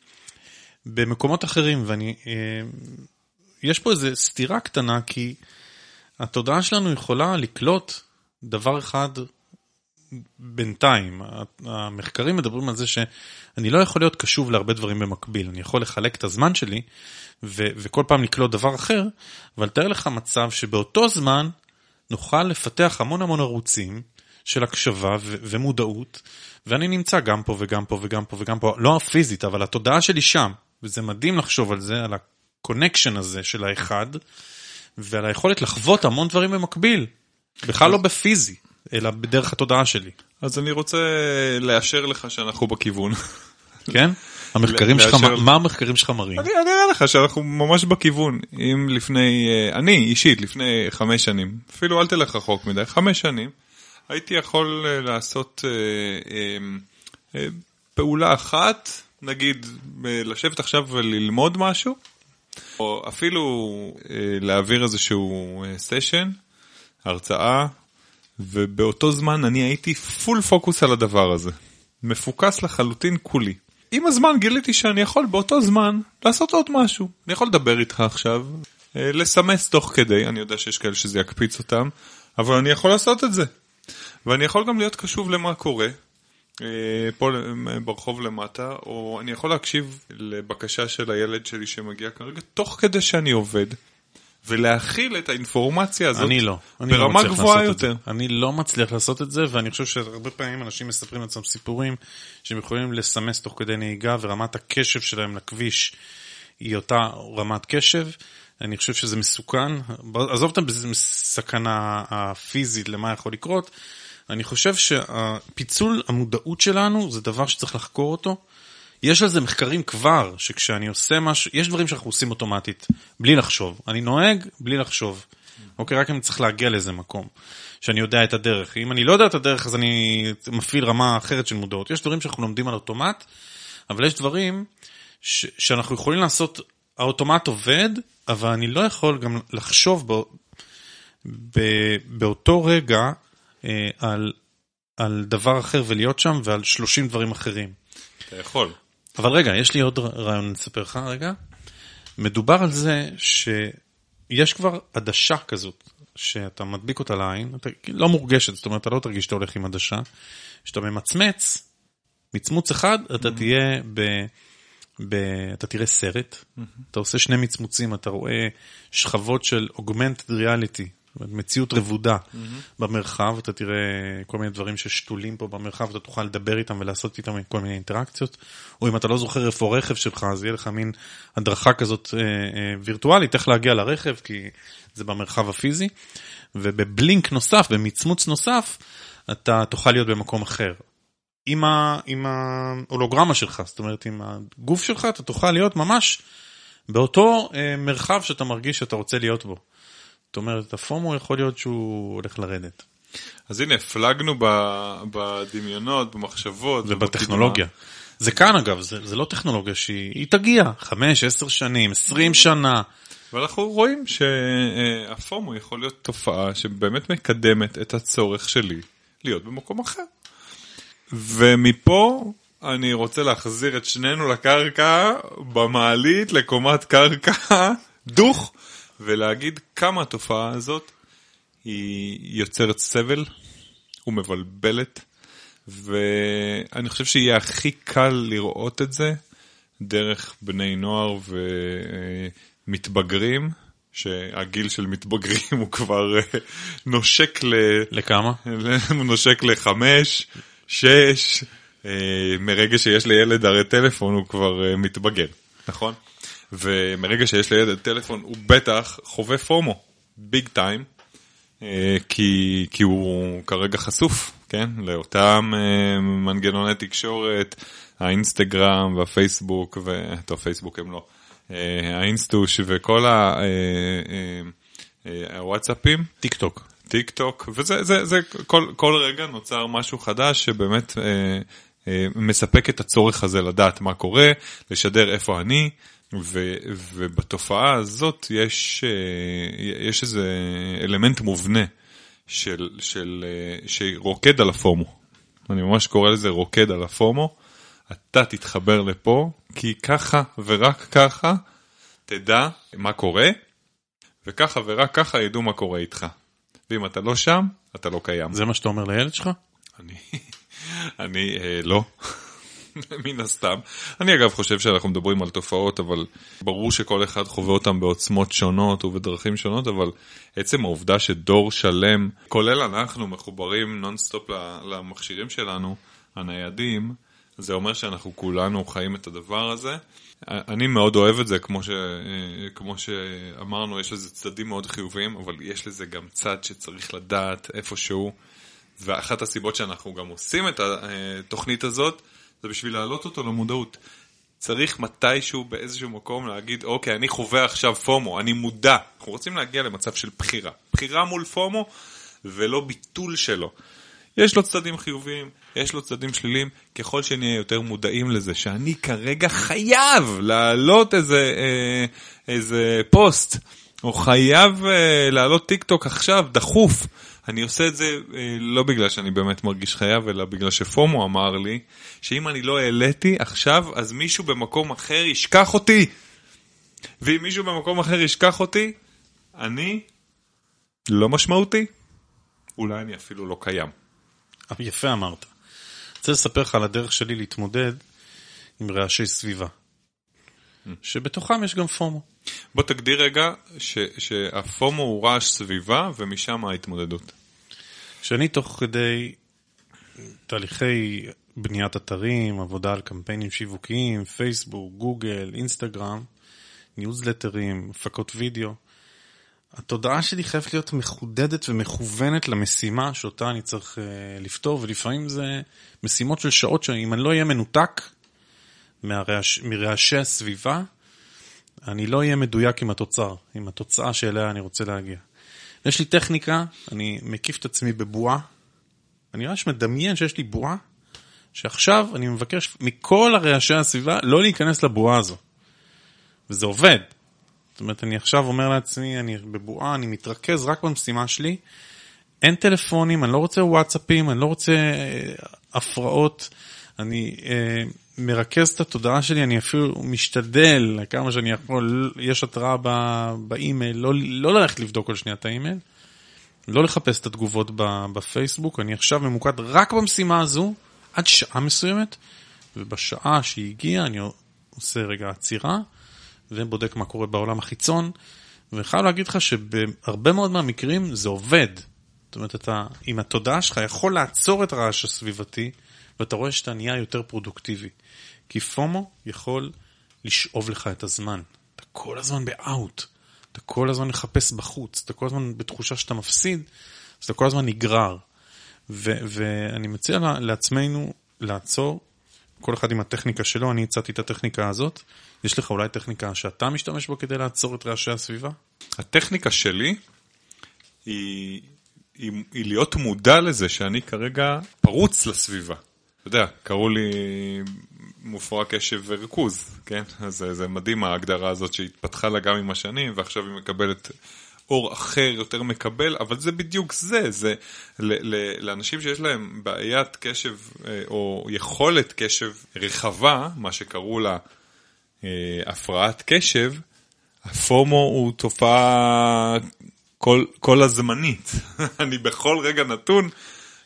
במקומות אחרים. ואני, אה, יש פה איזו סתירה קטנה, כי התודעה שלנו יכולה לקלוט דבר אחד בינתיים. המחקרים מדברים על זה שאני לא יכול להיות קשוב להרבה דברים במקביל. אני יכול לחלק את הזמן שלי ו- וכל פעם לקלוט דבר אחר, אבל תאר לך מצב שבאותו זמן נוכל לפתח המון המון ערוצים של הקשבה ו- ומודעות, ואני נמצא גם פה וגם פה וגם פה וגם פה, לא הפיזית, אבל התודעה שלי שם, וזה מדהים לחשוב על זה, על ה connection הזה של האחד, ועל היכולת לחוות המון דברים במקביל, בכלל לא בפיזי, אלא בדרך התודעה שלי. אז אני רוצה לאשר לך שאנחנו בכיוון. כן? המחקרים שלך, מה המחקרים שלך מראים? אני אראה לך שאנחנו ממש בכיוון. אם לפני, אה, אני אישית לפני חמש שנים, אפילו אל תלך רחוק מדי, חמש שנים, הייתי יכול אה, לעשות אה, אה, אה, פעולה אחת, נגיד לשבת עכשיו וללמוד משהו, או אפילו אה, להעביר איזשהו סשן, הרצאה, ובאותו זמן אני הייתי פול פוקוס על הדבר הזה. מפוקס לחלוטין כולי. עם הזמן גיליתי שאני יכול באותו זמן לעשות עוד משהו. אני יכול לדבר איתך עכשיו, אה, לסמס תוך כדי, אני יודע שיש כאלה שזה יקפיץ אותם, אבל אני יכול לעשות את זה. ואני יכול גם להיות קשוב למה קורה, אה, פה אה, ברחוב למטה, או אני יכול להקשיב לבקשה של הילד שלי שמגיע כרגע, תוך כדי שאני עובד, ולהכיל את האינפורמציה הזאת אני לא. אני לא ברמה מצליח גבוהה יותר. אני לא מצליח לעשות את זה, ואני חושב שהרבה פעמים אנשים מספרים לעצמם סיפורים שהם יכולים לסמס תוך כדי נהיגה, ורמת הקשב שלהם לכביש היא אותה רמת קשב. אני חושב שזה מסוכן. עזוב את הסכנה הפיזית למה יכול לקרות. אני חושב שפיצול המודעות שלנו זה דבר שצריך לחקור אותו. יש על זה מחקרים כבר, שכשאני עושה משהו, יש דברים שאנחנו עושים אוטומטית, בלי לחשוב. אני נוהג בלי לחשוב. אוקיי, רק אני צריך להגיע לאיזה מקום, שאני יודע את הדרך. אם אני לא יודע את הדרך, אז אני מפעיל רמה אחרת של מודעות. יש דברים שאנחנו לומדים על אוטומט, אבל יש דברים ש- שאנחנו יכולים לעשות, האוטומט עובד, אבל אני לא יכול גם לחשוב בא, ב- באותו רגע אה, על, על דבר אחר ולהיות שם ועל 30 דברים אחרים. אתה יכול. אבל רגע, יש לי עוד רעיון לספר לך רגע. מדובר על זה שיש כבר עדשה כזאת, שאתה מדביק אותה לעין, אתה לא מורגשת, זאת אומרת, אתה לא תרגיש שאתה הולך עם עדשה. כשאתה ממצמץ, מצמוץ אחד, אתה תהיה ב... ב... אתה תראה סרט, אתה עושה שני מצמוצים, אתה רואה שכבות של reality, זאת אומרת, מציאות רבודה במרחב, אתה תראה כל מיני דברים ששתולים פה במרחב, אתה תוכל לדבר איתם ולעשות איתם כל מיני אינטראקציות, או אם אתה לא זוכר איפה הרכב שלך, אז יהיה לך מין הדרכה כזאת אה, אה, וירטואלית, איך להגיע לרכב, כי זה במרחב הפיזי, ובבלינק נוסף, במצמוץ נוסף, אתה תוכל להיות במקום אחר. עם, ה, עם ההולוגרמה שלך, זאת אומרת עם הגוף שלך, אתה תוכל להיות ממש באותו אה, מרחב שאתה מרגיש שאתה רוצה להיות בו. זאת אומרת, הפומו יכול להיות שהוא הולך לרדת. אז הנה, הפלגנו בדמיונות, במחשבות. ובטכנולוגיה. זה כאן אגב, זה, זה לא טכנולוגיה שהיא היא תגיע, חמש, עשר שנים, עשרים שנה. ואנחנו רואים שהפומו יכול להיות תופעה שבאמת מקדמת את הצורך שלי להיות במקום אחר. ומפה אני רוצה להחזיר את שנינו לקרקע, במעלית, לקומת קרקע, דוך, ולהגיד כמה התופעה הזאת היא יוצרת סבל ומבלבלת, ואני חושב שיהיה הכי קל לראות את זה דרך בני נוער ומתבגרים, שהגיל של מתבגרים [laughs] הוא כבר אה, נושק ל... לכמה? [laughs] הוא נושק לחמש, שש, אה, מרגע שיש לילד הרי טלפון הוא כבר אה, מתבגר, נכון? ומרגע שיש לילד טלפון הוא בטח חווה FOMO, big time, אה, כי, כי הוא כרגע חשוף, כן? לאותם אה, מנגנוני תקשורת, האינסטגרם והפייסבוק, ו... טוב, פייסבוק הם לא, אה, האינסטוש וכל ה... אה, אה, אה, הוואטסאפים. טיק טוק. טיק טוק, וזה זה, זה, כל, כל רגע נוצר משהו חדש שבאמת אה, אה, מספק את הצורך הזה לדעת מה קורה, לשדר איפה אני, ו, ובתופעה הזאת יש, אה, יש איזה אלמנט מובנה של, של, אה, שרוקד על הפומו. אני ממש קורא לזה רוקד על הפומו. אתה תתחבר לפה, כי ככה ורק ככה תדע מה קורה, וככה ורק ככה ידעו מה קורה איתך. ואם אתה לא שם, אתה לא קיים. זה מה שאתה אומר לילד שלך? אני, [laughs] אני אה, לא, [laughs] מן הסתם. אני אגב חושב שאנחנו מדברים על תופעות, אבל ברור שכל אחד חווה אותן בעוצמות שונות ובדרכים שונות, אבל עצם העובדה שדור שלם, כולל אנחנו, מחוברים נונסטופ למכשירים שלנו, הניידים, זה אומר שאנחנו כולנו חיים את הדבר הזה. אני מאוד אוהב את זה, כמו, ש, כמו שאמרנו, יש לזה צדדים מאוד חיוביים, אבל יש לזה גם צד שצריך לדעת איפשהו. ואחת הסיבות שאנחנו גם עושים את התוכנית הזאת, זה בשביל להעלות אותו למודעות. צריך מתישהו באיזשהו מקום להגיד, אוקיי, אני חווה עכשיו פומו, אני מודע. אנחנו רוצים להגיע למצב של בחירה. בחירה מול פומו ולא ביטול שלו. יש לו צדדים חיוביים, יש לו צדדים שליליים, ככל שנהיה יותר מודעים לזה, שאני כרגע חייב להעלות איזה, אה, איזה פוסט, או חייב אה, להעלות טיק טוק עכשיו, דחוף. אני עושה את זה אה, לא בגלל שאני באמת מרגיש חייב, אלא בגלל ש FOMO אמר לי, שאם אני לא העליתי עכשיו, אז מישהו במקום אחר ישכח אותי. ואם מישהו במקום אחר ישכח אותי, אני לא משמעותי. אולי אני אפילו לא קיים. יפה אמרת. אני רוצה לספר לך על הדרך שלי להתמודד עם רעשי סביבה. שבתוכם יש גם פומו. בוא תגדיר רגע ש, שהפומו הוא רעש סביבה ומשם ההתמודדות. כשאני תוך כדי תהליכי בניית אתרים, עבודה על קמפיינים שיווקיים, פייסבוק, גוגל, אינסטגרם, ניוזלטרים, הפקות וידאו, התודעה שלי חייבת להיות מחודדת ומכוונת למשימה שאותה אני צריך uh, לפתור, ולפעמים זה משימות של שעות שאם אני לא אהיה מנותק מרעשי הסביבה, אני לא אהיה מדויק עם התוצר, עם התוצאה שאליה אני רוצה להגיע. יש לי טכניקה, אני מקיף את עצמי בבועה, אני ממש מדמיין שיש לי בועה, שעכשיו אני מבקש מכל הרעשי הסביבה לא להיכנס לבועה הזו. וזה עובד. זאת אומרת, אני עכשיו אומר לעצמי, אני בבועה, אני מתרכז רק במשימה שלי. אין טלפונים, אני לא רוצה וואטסאפים, אני לא רוצה אה, הפרעות. אני אה, מרכז את התודעה שלי, אני אפילו משתדל כמה שאני יכול, יש התראה באימייל, לא, לא ללכת לבדוק כל שנייה את האימייל, לא לחפש את התגובות בפייסבוק, אני עכשיו ממוקד רק במשימה הזו, עד שעה מסוימת, ובשעה שהיא הגיעה אני עושה רגע עצירה, ובודק מה קורה בעולם החיצון, וחייב להגיד לך שבהרבה מאוד מהמקרים זה עובד. זאת אומרת, אתה עם התודעה שלך יכול לעצור את הרעש הסביבתי, ואתה רואה שאתה נהיה יותר פרודוקטיבי. כי פומו יכול לשאוב לך את הזמן. אתה כל הזמן באאוט, אתה כל הזמן מחפש בחוץ, אתה כל הזמן בתחושה שאתה מפסיד, אז אתה כל הזמן נגרר. ו- ואני מציע לעצמנו לעצור, כל אחד עם הטכניקה שלו, אני הצעתי את הטכניקה הזאת. יש לך אולי טכניקה שאתה משתמש בה כדי לעצור את רעשי הסביבה? הטכניקה שלי היא, היא, היא להיות מודע לזה שאני כרגע פרוץ לסביבה. יודע, קראו לי מופרע קשב וריכוז, כן? אז זה, זה מדהים ההגדרה הזאת שהתפתחה לה גם עם השנים, ועכשיו היא מקבלת אור אחר, יותר מקבל, אבל זה בדיוק זה, זה ל, ל, לאנשים שיש להם בעיית קשב אה, או יכולת קשב רחבה, מה שקראו לה אה, הפרעת קשב, הפומו הוא תופעה כל, כל הזמנית. [laughs] אני בכל רגע נתון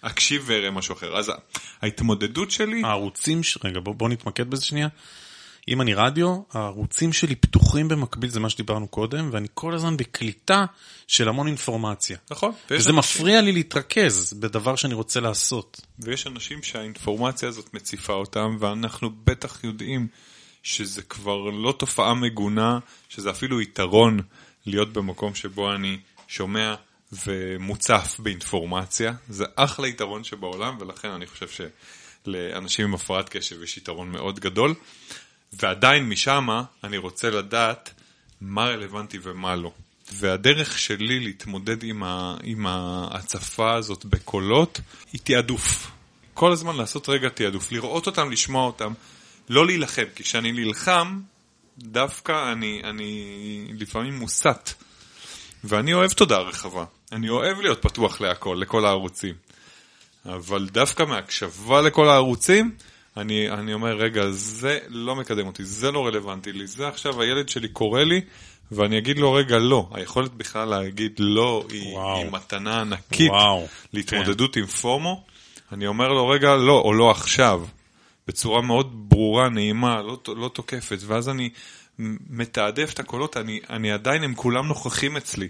אקשיב ואראה משהו אחר. אז ההתמודדות שלי... הערוצים, ש... רגע בוא, בוא נתמקד בזה שנייה. אם אני רדיו, הערוצים שלי פתוחים במקביל, זה מה שדיברנו קודם, ואני כל הזמן בקליטה של המון אינפורמציה. נכון. וזה אנשים... מפריע לי להתרכז בדבר שאני רוצה לעשות. ויש אנשים שהאינפורמציה הזאת מציפה אותם, ואנחנו בטח יודעים שזה כבר לא תופעה מגונה, שזה אפילו יתרון להיות במקום שבו אני שומע ומוצף באינפורמציה, זה אחלה יתרון שבעולם, ולכן אני חושב שלאנשים עם הפרעת קשב יש יתרון מאוד גדול. ועדיין משם אני רוצה לדעת מה רלוונטי ומה לא. והדרך שלי להתמודד עם, ה, עם ההצפה הזאת בקולות היא תעדוף. כל הזמן לעשות רגע תעדוף, לראות אותם, לשמוע אותם, לא להילחם, כי כשאני נלחם, דווקא אני, אני לפעמים מוסת. ואני אוהב תודעה רחבה. אני אוהב להיות פתוח להכל, לכל הערוצים. אבל דווקא מהקשבה לכל הערוצים, אני, אני אומר, רגע, זה לא מקדם אותי, זה לא רלוונטי לי, זה עכשיו הילד שלי קורא לי, ואני אגיד לו, רגע, לא. היכולת בכלל להגיד לא היא, היא מתנה ענקית וואו. להתמודדות כן. עם פומו. אני אומר לו, רגע, לא, או לא עכשיו. בצורה מאוד ברורה, נעימה, לא, לא תוקפת, ואז אני מתעדף את הקולות, אני, אני עדיין, הם כולם נוכחים אצלי.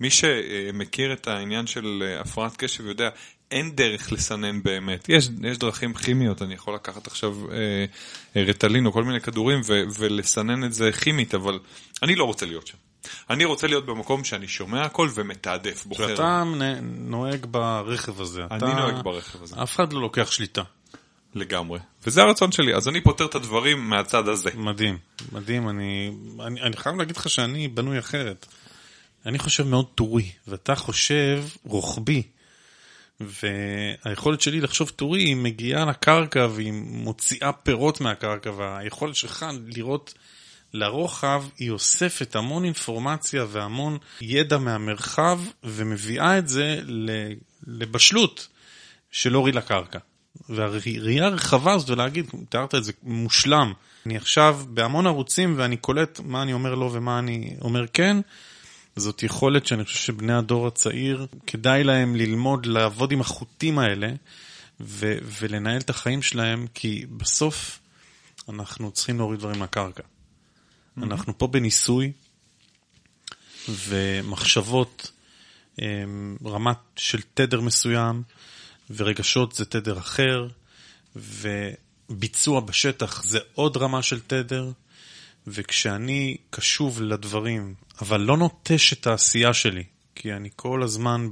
מי שמכיר את העניין של אה, הפרעת קשב יודע, אין דרך לסנן באמת. יש, יש דרכים כימיות, אני יכול לקחת עכשיו אה, רטלין או כל מיני כדורים ו, ולסנן את זה כימית, אבל אני לא רוצה להיות שם. אני רוצה להיות במקום שאני שומע הכל ומתעדף, בוחר. שאתה נוהג ברכב הזה. אני אתה... נוהג ברכב הזה. אף אחד לא לוקח שליטה. לגמרי. וזה הרצון שלי, אז אני פותר את הדברים מהצד הזה. מדהים, מדהים. אני, אני, אני חייב להגיד לך שאני בנוי אחרת. אני חושב מאוד טורי, ואתה חושב רוחבי. והיכולת שלי לחשוב טורי היא מגיעה לקרקע והיא מוציאה פירות מהקרקע, והיכולת שלך לראות לרוחב היא אוספת המון אינפורמציה והמון ידע מהמרחב ומביאה את זה לבשלות של אורי לקרקע. והראייה הרחבה הזאת ולהגיד, תיארת את זה מושלם, אני עכשיו בהמון ערוצים ואני קולט מה אני אומר לא ומה אני אומר כן, זאת יכולת שאני חושב שבני הדור הצעיר, כדאי להם ללמוד לעבוד עם החוטים האלה ו- ולנהל את החיים שלהם, כי בסוף אנחנו צריכים להוריד דברים לקרקע. Mm-hmm. אנחנו פה בניסוי, ומחשבות, רמת של תדר מסוים, ורגשות זה תדר אחר, וביצוע בשטח זה עוד רמה של תדר, וכשאני קשוב לדברים, אבל לא נוטש את העשייה שלי, כי אני כל הזמן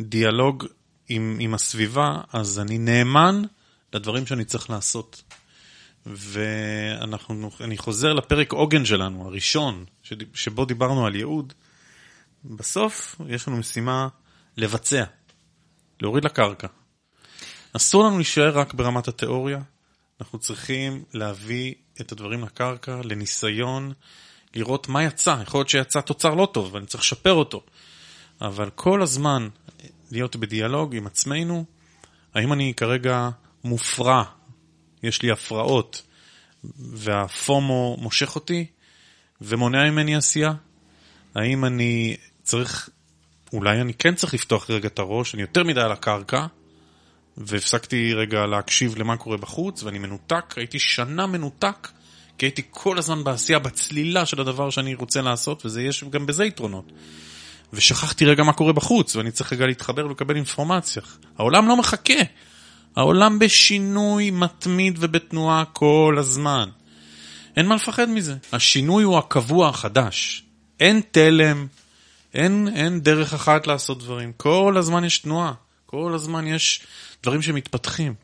בדיאלוג עם, עם הסביבה, אז אני נאמן לדברים שאני צריך לעשות. ואני חוזר לפרק עוגן שלנו, הראשון, שבו דיברנו על ייעוד. בסוף יש לנו משימה לבצע, להוריד לקרקע. אסור לנו להישאר רק ברמת התיאוריה, אנחנו צריכים להביא את הדברים לקרקע, לניסיון, לראות מה יצא. יכול להיות שיצא תוצר לא טוב ואני צריך לשפר אותו. אבל כל הזמן להיות בדיאלוג עם עצמנו, האם אני כרגע מופרע, יש לי הפרעות, והפומו מושך אותי ומונע ממני עשייה? האם אני צריך, אולי אני כן צריך לפתוח רגע את הראש, אני יותר מדי על הקרקע, והפסקתי רגע להקשיב למה קורה בחוץ, ואני מנותק, הייתי שנה מנותק, כי הייתי כל הזמן בעשייה, בצלילה של הדבר שאני רוצה לעשות, ויש גם בזה יתרונות. ושכחתי רגע מה קורה בחוץ, ואני צריך רגע להתחבר ולקבל אינפורמציה. העולם לא מחכה. העולם בשינוי מתמיד ובתנועה כל הזמן. אין מה לפחד מזה. השינוי הוא הקבוע החדש. אין תלם, אין, אין דרך אחת לעשות דברים. כל הזמן יש תנועה. כל הזמן יש דברים שמתפתחים.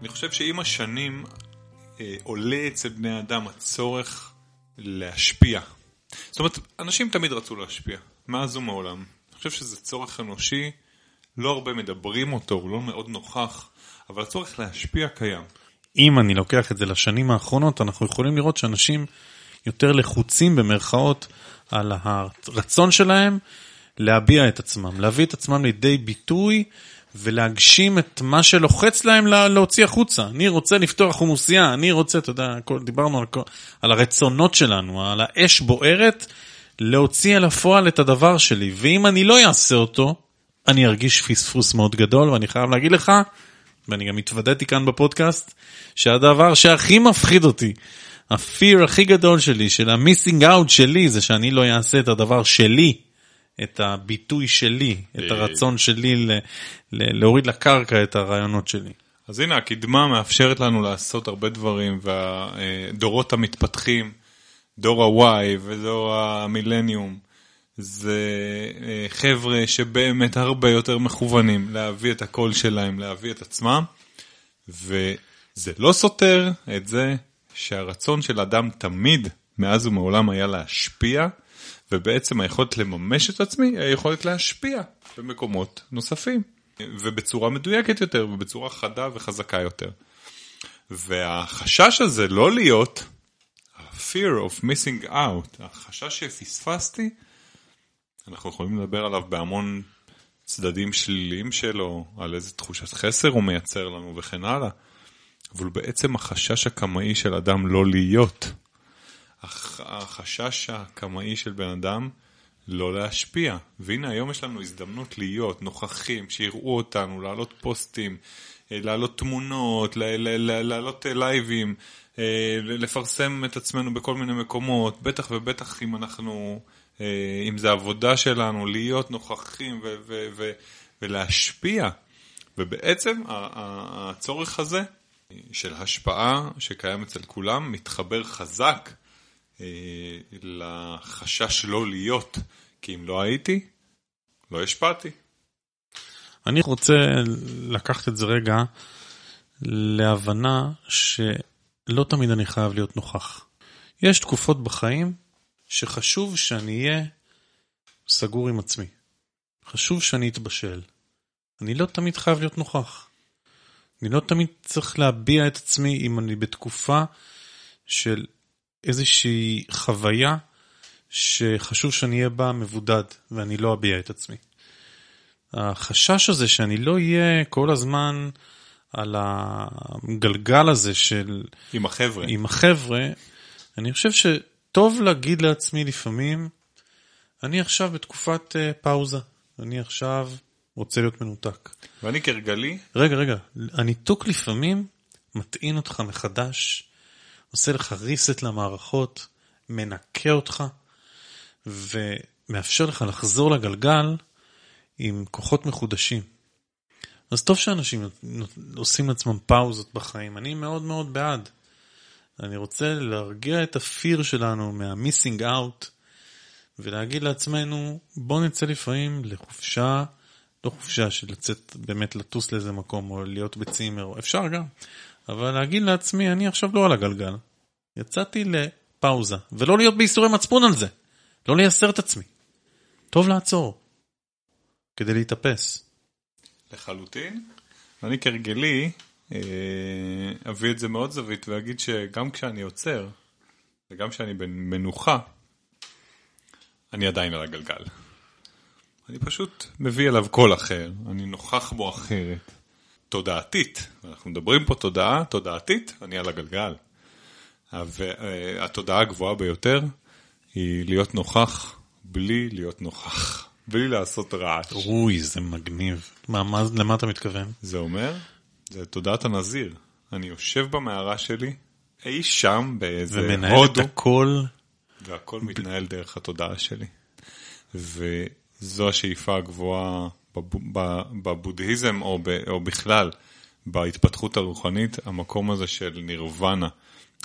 אני חושב שעם השנים אה, עולה אצל בני אדם הצורך להשפיע. זאת אומרת, אנשים תמיד רצו להשפיע, מאז ומעולם. אני חושב שזה צורך אנושי, לא הרבה מדברים אותו, הוא לא מאוד נוכח, אבל הצורך להשפיע קיים. אם אני לוקח את זה לשנים האחרונות, אנחנו יכולים לראות שאנשים יותר לחוצים במרכאות על הרצון שלהם להביע את עצמם, להביא את עצמם לידי ביטוי ולהגשים את מה שלוחץ להם להוציא החוצה. אני רוצה לפתוח חומוסייה, אני רוצה, אתה יודע, דיברנו על, על הרצונות שלנו, על האש בוערת, להוציא אל הפועל את הדבר שלי, ואם אני לא אעשה אותו, אני ארגיש פספוס מאוד גדול, ואני חייב להגיד לך, ואני גם התוודעתי כאן בפודקאסט, שהדבר שהכי מפחיד אותי, הפיר הכי גדול שלי, של המיסינג אאוט שלי, זה שאני לא אעשה את הדבר שלי, את הביטוי שלי, את. הרצון שלי ל- ל- להוריד לקרקע את הרעיונות שלי. אז הנה, הקדמה מאפשרת לנו לעשות הרבה דברים, והדורות המתפתחים, דור ה-Y ודור המילניום, זה אה, חבר'ה שבאמת הרבה יותר מכוונים להביא את הקול שלהם, להביא את עצמם, וזה לא סותר את זה שהרצון של אדם תמיד, מאז ומעולם, היה להשפיע, ובעצם היכולת לממש את עצמי היא היכולת להשפיע במקומות נוספים, ובצורה מדויקת יותר, ובצורה חדה וחזקה יותר. והחשש הזה לא להיות, ה-fear of missing out, החשש שפספסתי, אנחנו יכולים לדבר עליו בהמון צדדים שליליים שלו, על איזה תחושת חסר הוא מייצר לנו וכן הלאה, אבל בעצם החשש הקמאי של אדם לא להיות. החשש הקמאי של בן אדם לא להשפיע. והנה היום יש לנו הזדמנות להיות נוכחים, שיראו אותנו, להעלות פוסטים, אה, להעלות תמונות, להעלות אה, לייבים, אה, לפרסם את עצמנו בכל מיני מקומות, בטח ובטח אם אנחנו אם זה עבודה שלנו, להיות נוכחים ו- ו- ו- ולהשפיע. ובעצם הצורך הזה של השפעה שקיים אצל כולם מתחבר חזק אה, לחשש לא להיות, כי אם לא הייתי, לא השפעתי. אני רוצה לקחת את זה רגע להבנה שלא תמיד אני חייב להיות נוכח. יש תקופות בחיים שחשוב שאני אהיה סגור עם עצמי. חשוב שאני אתבשל. אני לא תמיד חייב להיות נוכח. אני לא תמיד צריך להביע את עצמי אם אני בתקופה של איזושהי חוויה שחשוב שאני אהיה בה מבודד ואני לא אביע את עצמי. החשש הזה שאני לא אהיה כל הזמן על הגלגל הזה של... עם החבר'ה. עם החבר'ה, אני חושב שטוב להגיד לעצמי לפעמים, אני עכשיו בתקופת uh, פאוזה, אני עכשיו רוצה להיות מנותק. ואני כרגלי, רגע, רגע, הניתוק לפעמים מטעין אותך מחדש, עושה לך reset למערכות, מנקה אותך, ומאפשר לך לחזור לגלגל עם כוחות מחודשים. אז טוב שאנשים עושים לעצמם פאוזות בחיים, אני מאוד מאוד בעד. אני רוצה להרגיע את הפיר שלנו מה-missing out ולהגיד לעצמנו, בוא נצא לפעמים לחופשה, לא חופשה של לצאת באמת לטוס לאיזה מקום או להיות בצימר, אפשר גם, אבל להגיד לעצמי, אני עכשיו לא על הגלגל, יצאתי לפאוזה, ולא להיות בייסורי מצפון על זה, לא לייסר את עצמי. טוב לעצור, כדי להתאפס. לחלוטין. אני כרגלי אביא את זה מאוד זווית ואגיד שגם כשאני עוצר, וגם כשאני במנוחה, אני עדיין על הגלגל. אני פשוט מביא אליו קול אחר, אני נוכח בו אחרת. תודעתית, אנחנו מדברים פה תודעה, תודעתית, אני על הגלגל. והתודעה הגבוהה ביותר היא להיות נוכח בלי להיות נוכח, בלי לעשות רעש. אוי, זה מגניב. מה, מה, למה אתה מתכוון? זה אומר, זה תודעת הנזיר. אני יושב במערה שלי, אי שם באיזה הודו. ומנהל את הכל. והכל מתנהל דרך התודעה שלי. וזו השאיפה הגבוהה בבודהיזם או, ב, או בכלל בהתפתחות הרוחנית, המקום הזה של נירוונה.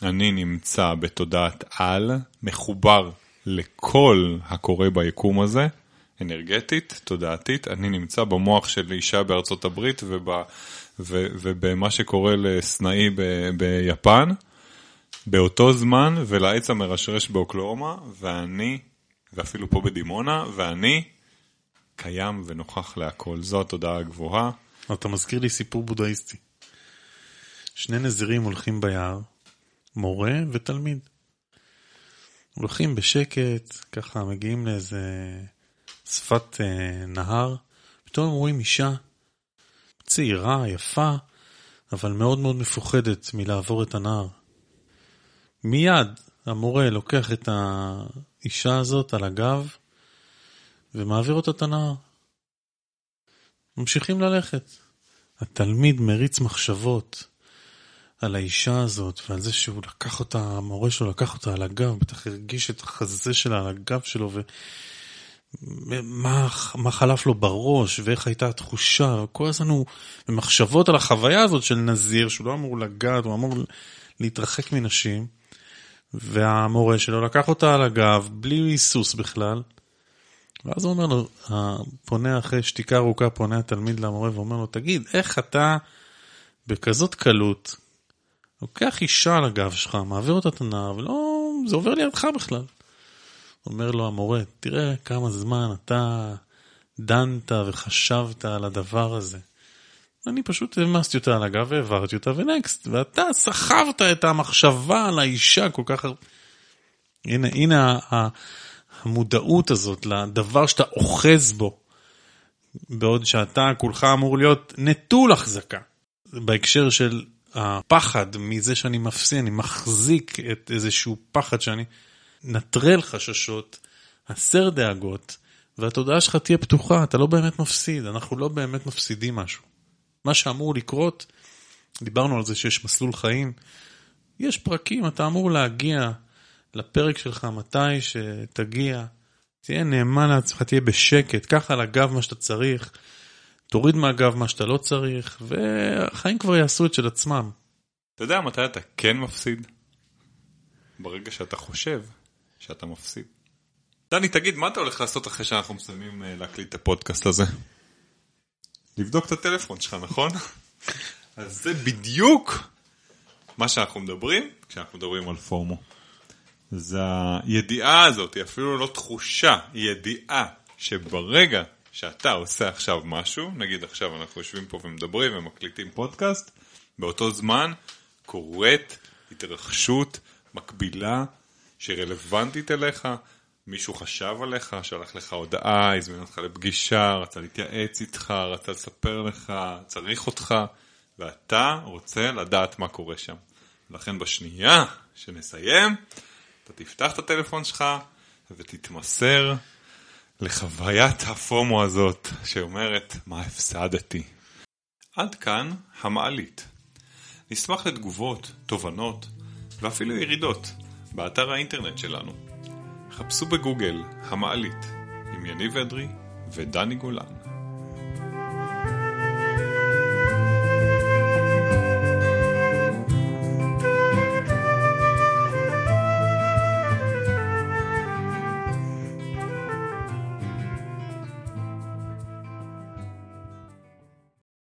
אני נמצא בתודעת על, מחובר לכל הקורה ביקום הזה, אנרגטית, תודעתית, אני נמצא במוח של אישה בארצות הברית וב, ובמה שקורה לסנאי ביפן, באותו זמן ולעץ המרשרש באוקלאומה, ואני, ואפילו פה בדימונה, ואני קיים ונוכח להכל. זו התודעה הגבוהה. אתה מזכיר לי סיפור בודהיסטי. שני נזירים הולכים ביער, מורה ותלמיד. הולכים בשקט, ככה מגיעים לאיזה שפת אה, נהר, פתאום רואים אישה צעירה, יפה, אבל מאוד מאוד מפוחדת מלעבור את הנהר. מיד המורה לוקח את האישה הזאת על הגב ומעביר אותה את הנהר. ממשיכים ללכת. התלמיד מריץ מחשבות על האישה הזאת ועל זה שהוא לקח אותה, המורה שלו לקח אותה על הגב, בטח הרגיש את החזה שלה על הגב שלו ומה מה חלף לו בראש ואיך הייתה התחושה, וכל הזמן הוא במחשבות על החוויה הזאת של נזיר שהוא לא אמור לגעת, הוא אמור להתרחק מנשים. והמורה שלו לקח אותה על הגב, בלי היסוס בכלל. ואז הוא אומר לו, פונה אחרי שתיקה ארוכה, פונה התלמיד למורה ואומר לו, תגיד, איך אתה בכזאת קלות לוקח אישה על הגב שלך, מעביר אותה את הנער, ולא, זה עובר לידך בכלל. אומר לו המורה, תראה כמה זמן אתה דנת וחשבת על הדבר הזה. אני פשוט העמסתי אותה על הגב והעברתי אותה ונקסט, ואתה סחבת את המחשבה על האישה כל כך... הנה, הנה המודעות הזאת לדבר שאתה אוחז בו, בעוד שאתה כולך אמור להיות נטול החזקה. בהקשר של הפחד מזה שאני מפסיד, אני מחזיק את איזשהו פחד שאני נטרל חששות, הסר דאגות, והתודעה שלך תהיה פתוחה, אתה לא באמת מפסיד, אנחנו לא באמת מפסידים משהו. מה שאמור לקרות, דיברנו על זה שיש מסלול חיים, יש פרקים, אתה אמור להגיע לפרק שלך מתי שתגיע, תהיה נאמן לעצמך, תהיה בשקט, קח על הגב מה שאתה צריך, תוריד מהגב מה שאתה לא צריך, והחיים כבר יעשו את של עצמם. אתה יודע מתי אתה כן מפסיד? ברגע שאתה חושב שאתה מפסיד. דני, תגיד, מה אתה הולך לעשות אחרי שאנחנו מסיימים אה, להקליט את הפודקאסט הזה? לבדוק את הטלפון שלך, נכון? [laughs] אז זה בדיוק מה שאנחנו מדברים כשאנחנו מדברים על פומו. זה הידיעה הזאת, היא אפילו לא תחושה, היא ידיעה שברגע שאתה עושה עכשיו משהו, נגיד עכשיו אנחנו יושבים פה ומדברים ומקליטים פודקאסט, באותו זמן קורית התרחשות מקבילה שרלוונטית אליך, מישהו חשב עליך, שלח לך הודעה, הזמין אותך לפגישה, רצה להתייעץ איתך, רצה לספר לך, צריך אותך, ואתה רוצה לדעת מה קורה שם. לכן בשנייה שנסיים, אתה תפתח את הטלפון שלך ותתמסר לחוויית הפומו הזאת שאומרת מה הפסדתי. עד כאן המעלית. נשמח לתגובות, תובנות ואפילו ירידות באתר האינטרנט שלנו. חפשו בגוגל המעלית עם יניב אדרי ודני גולן.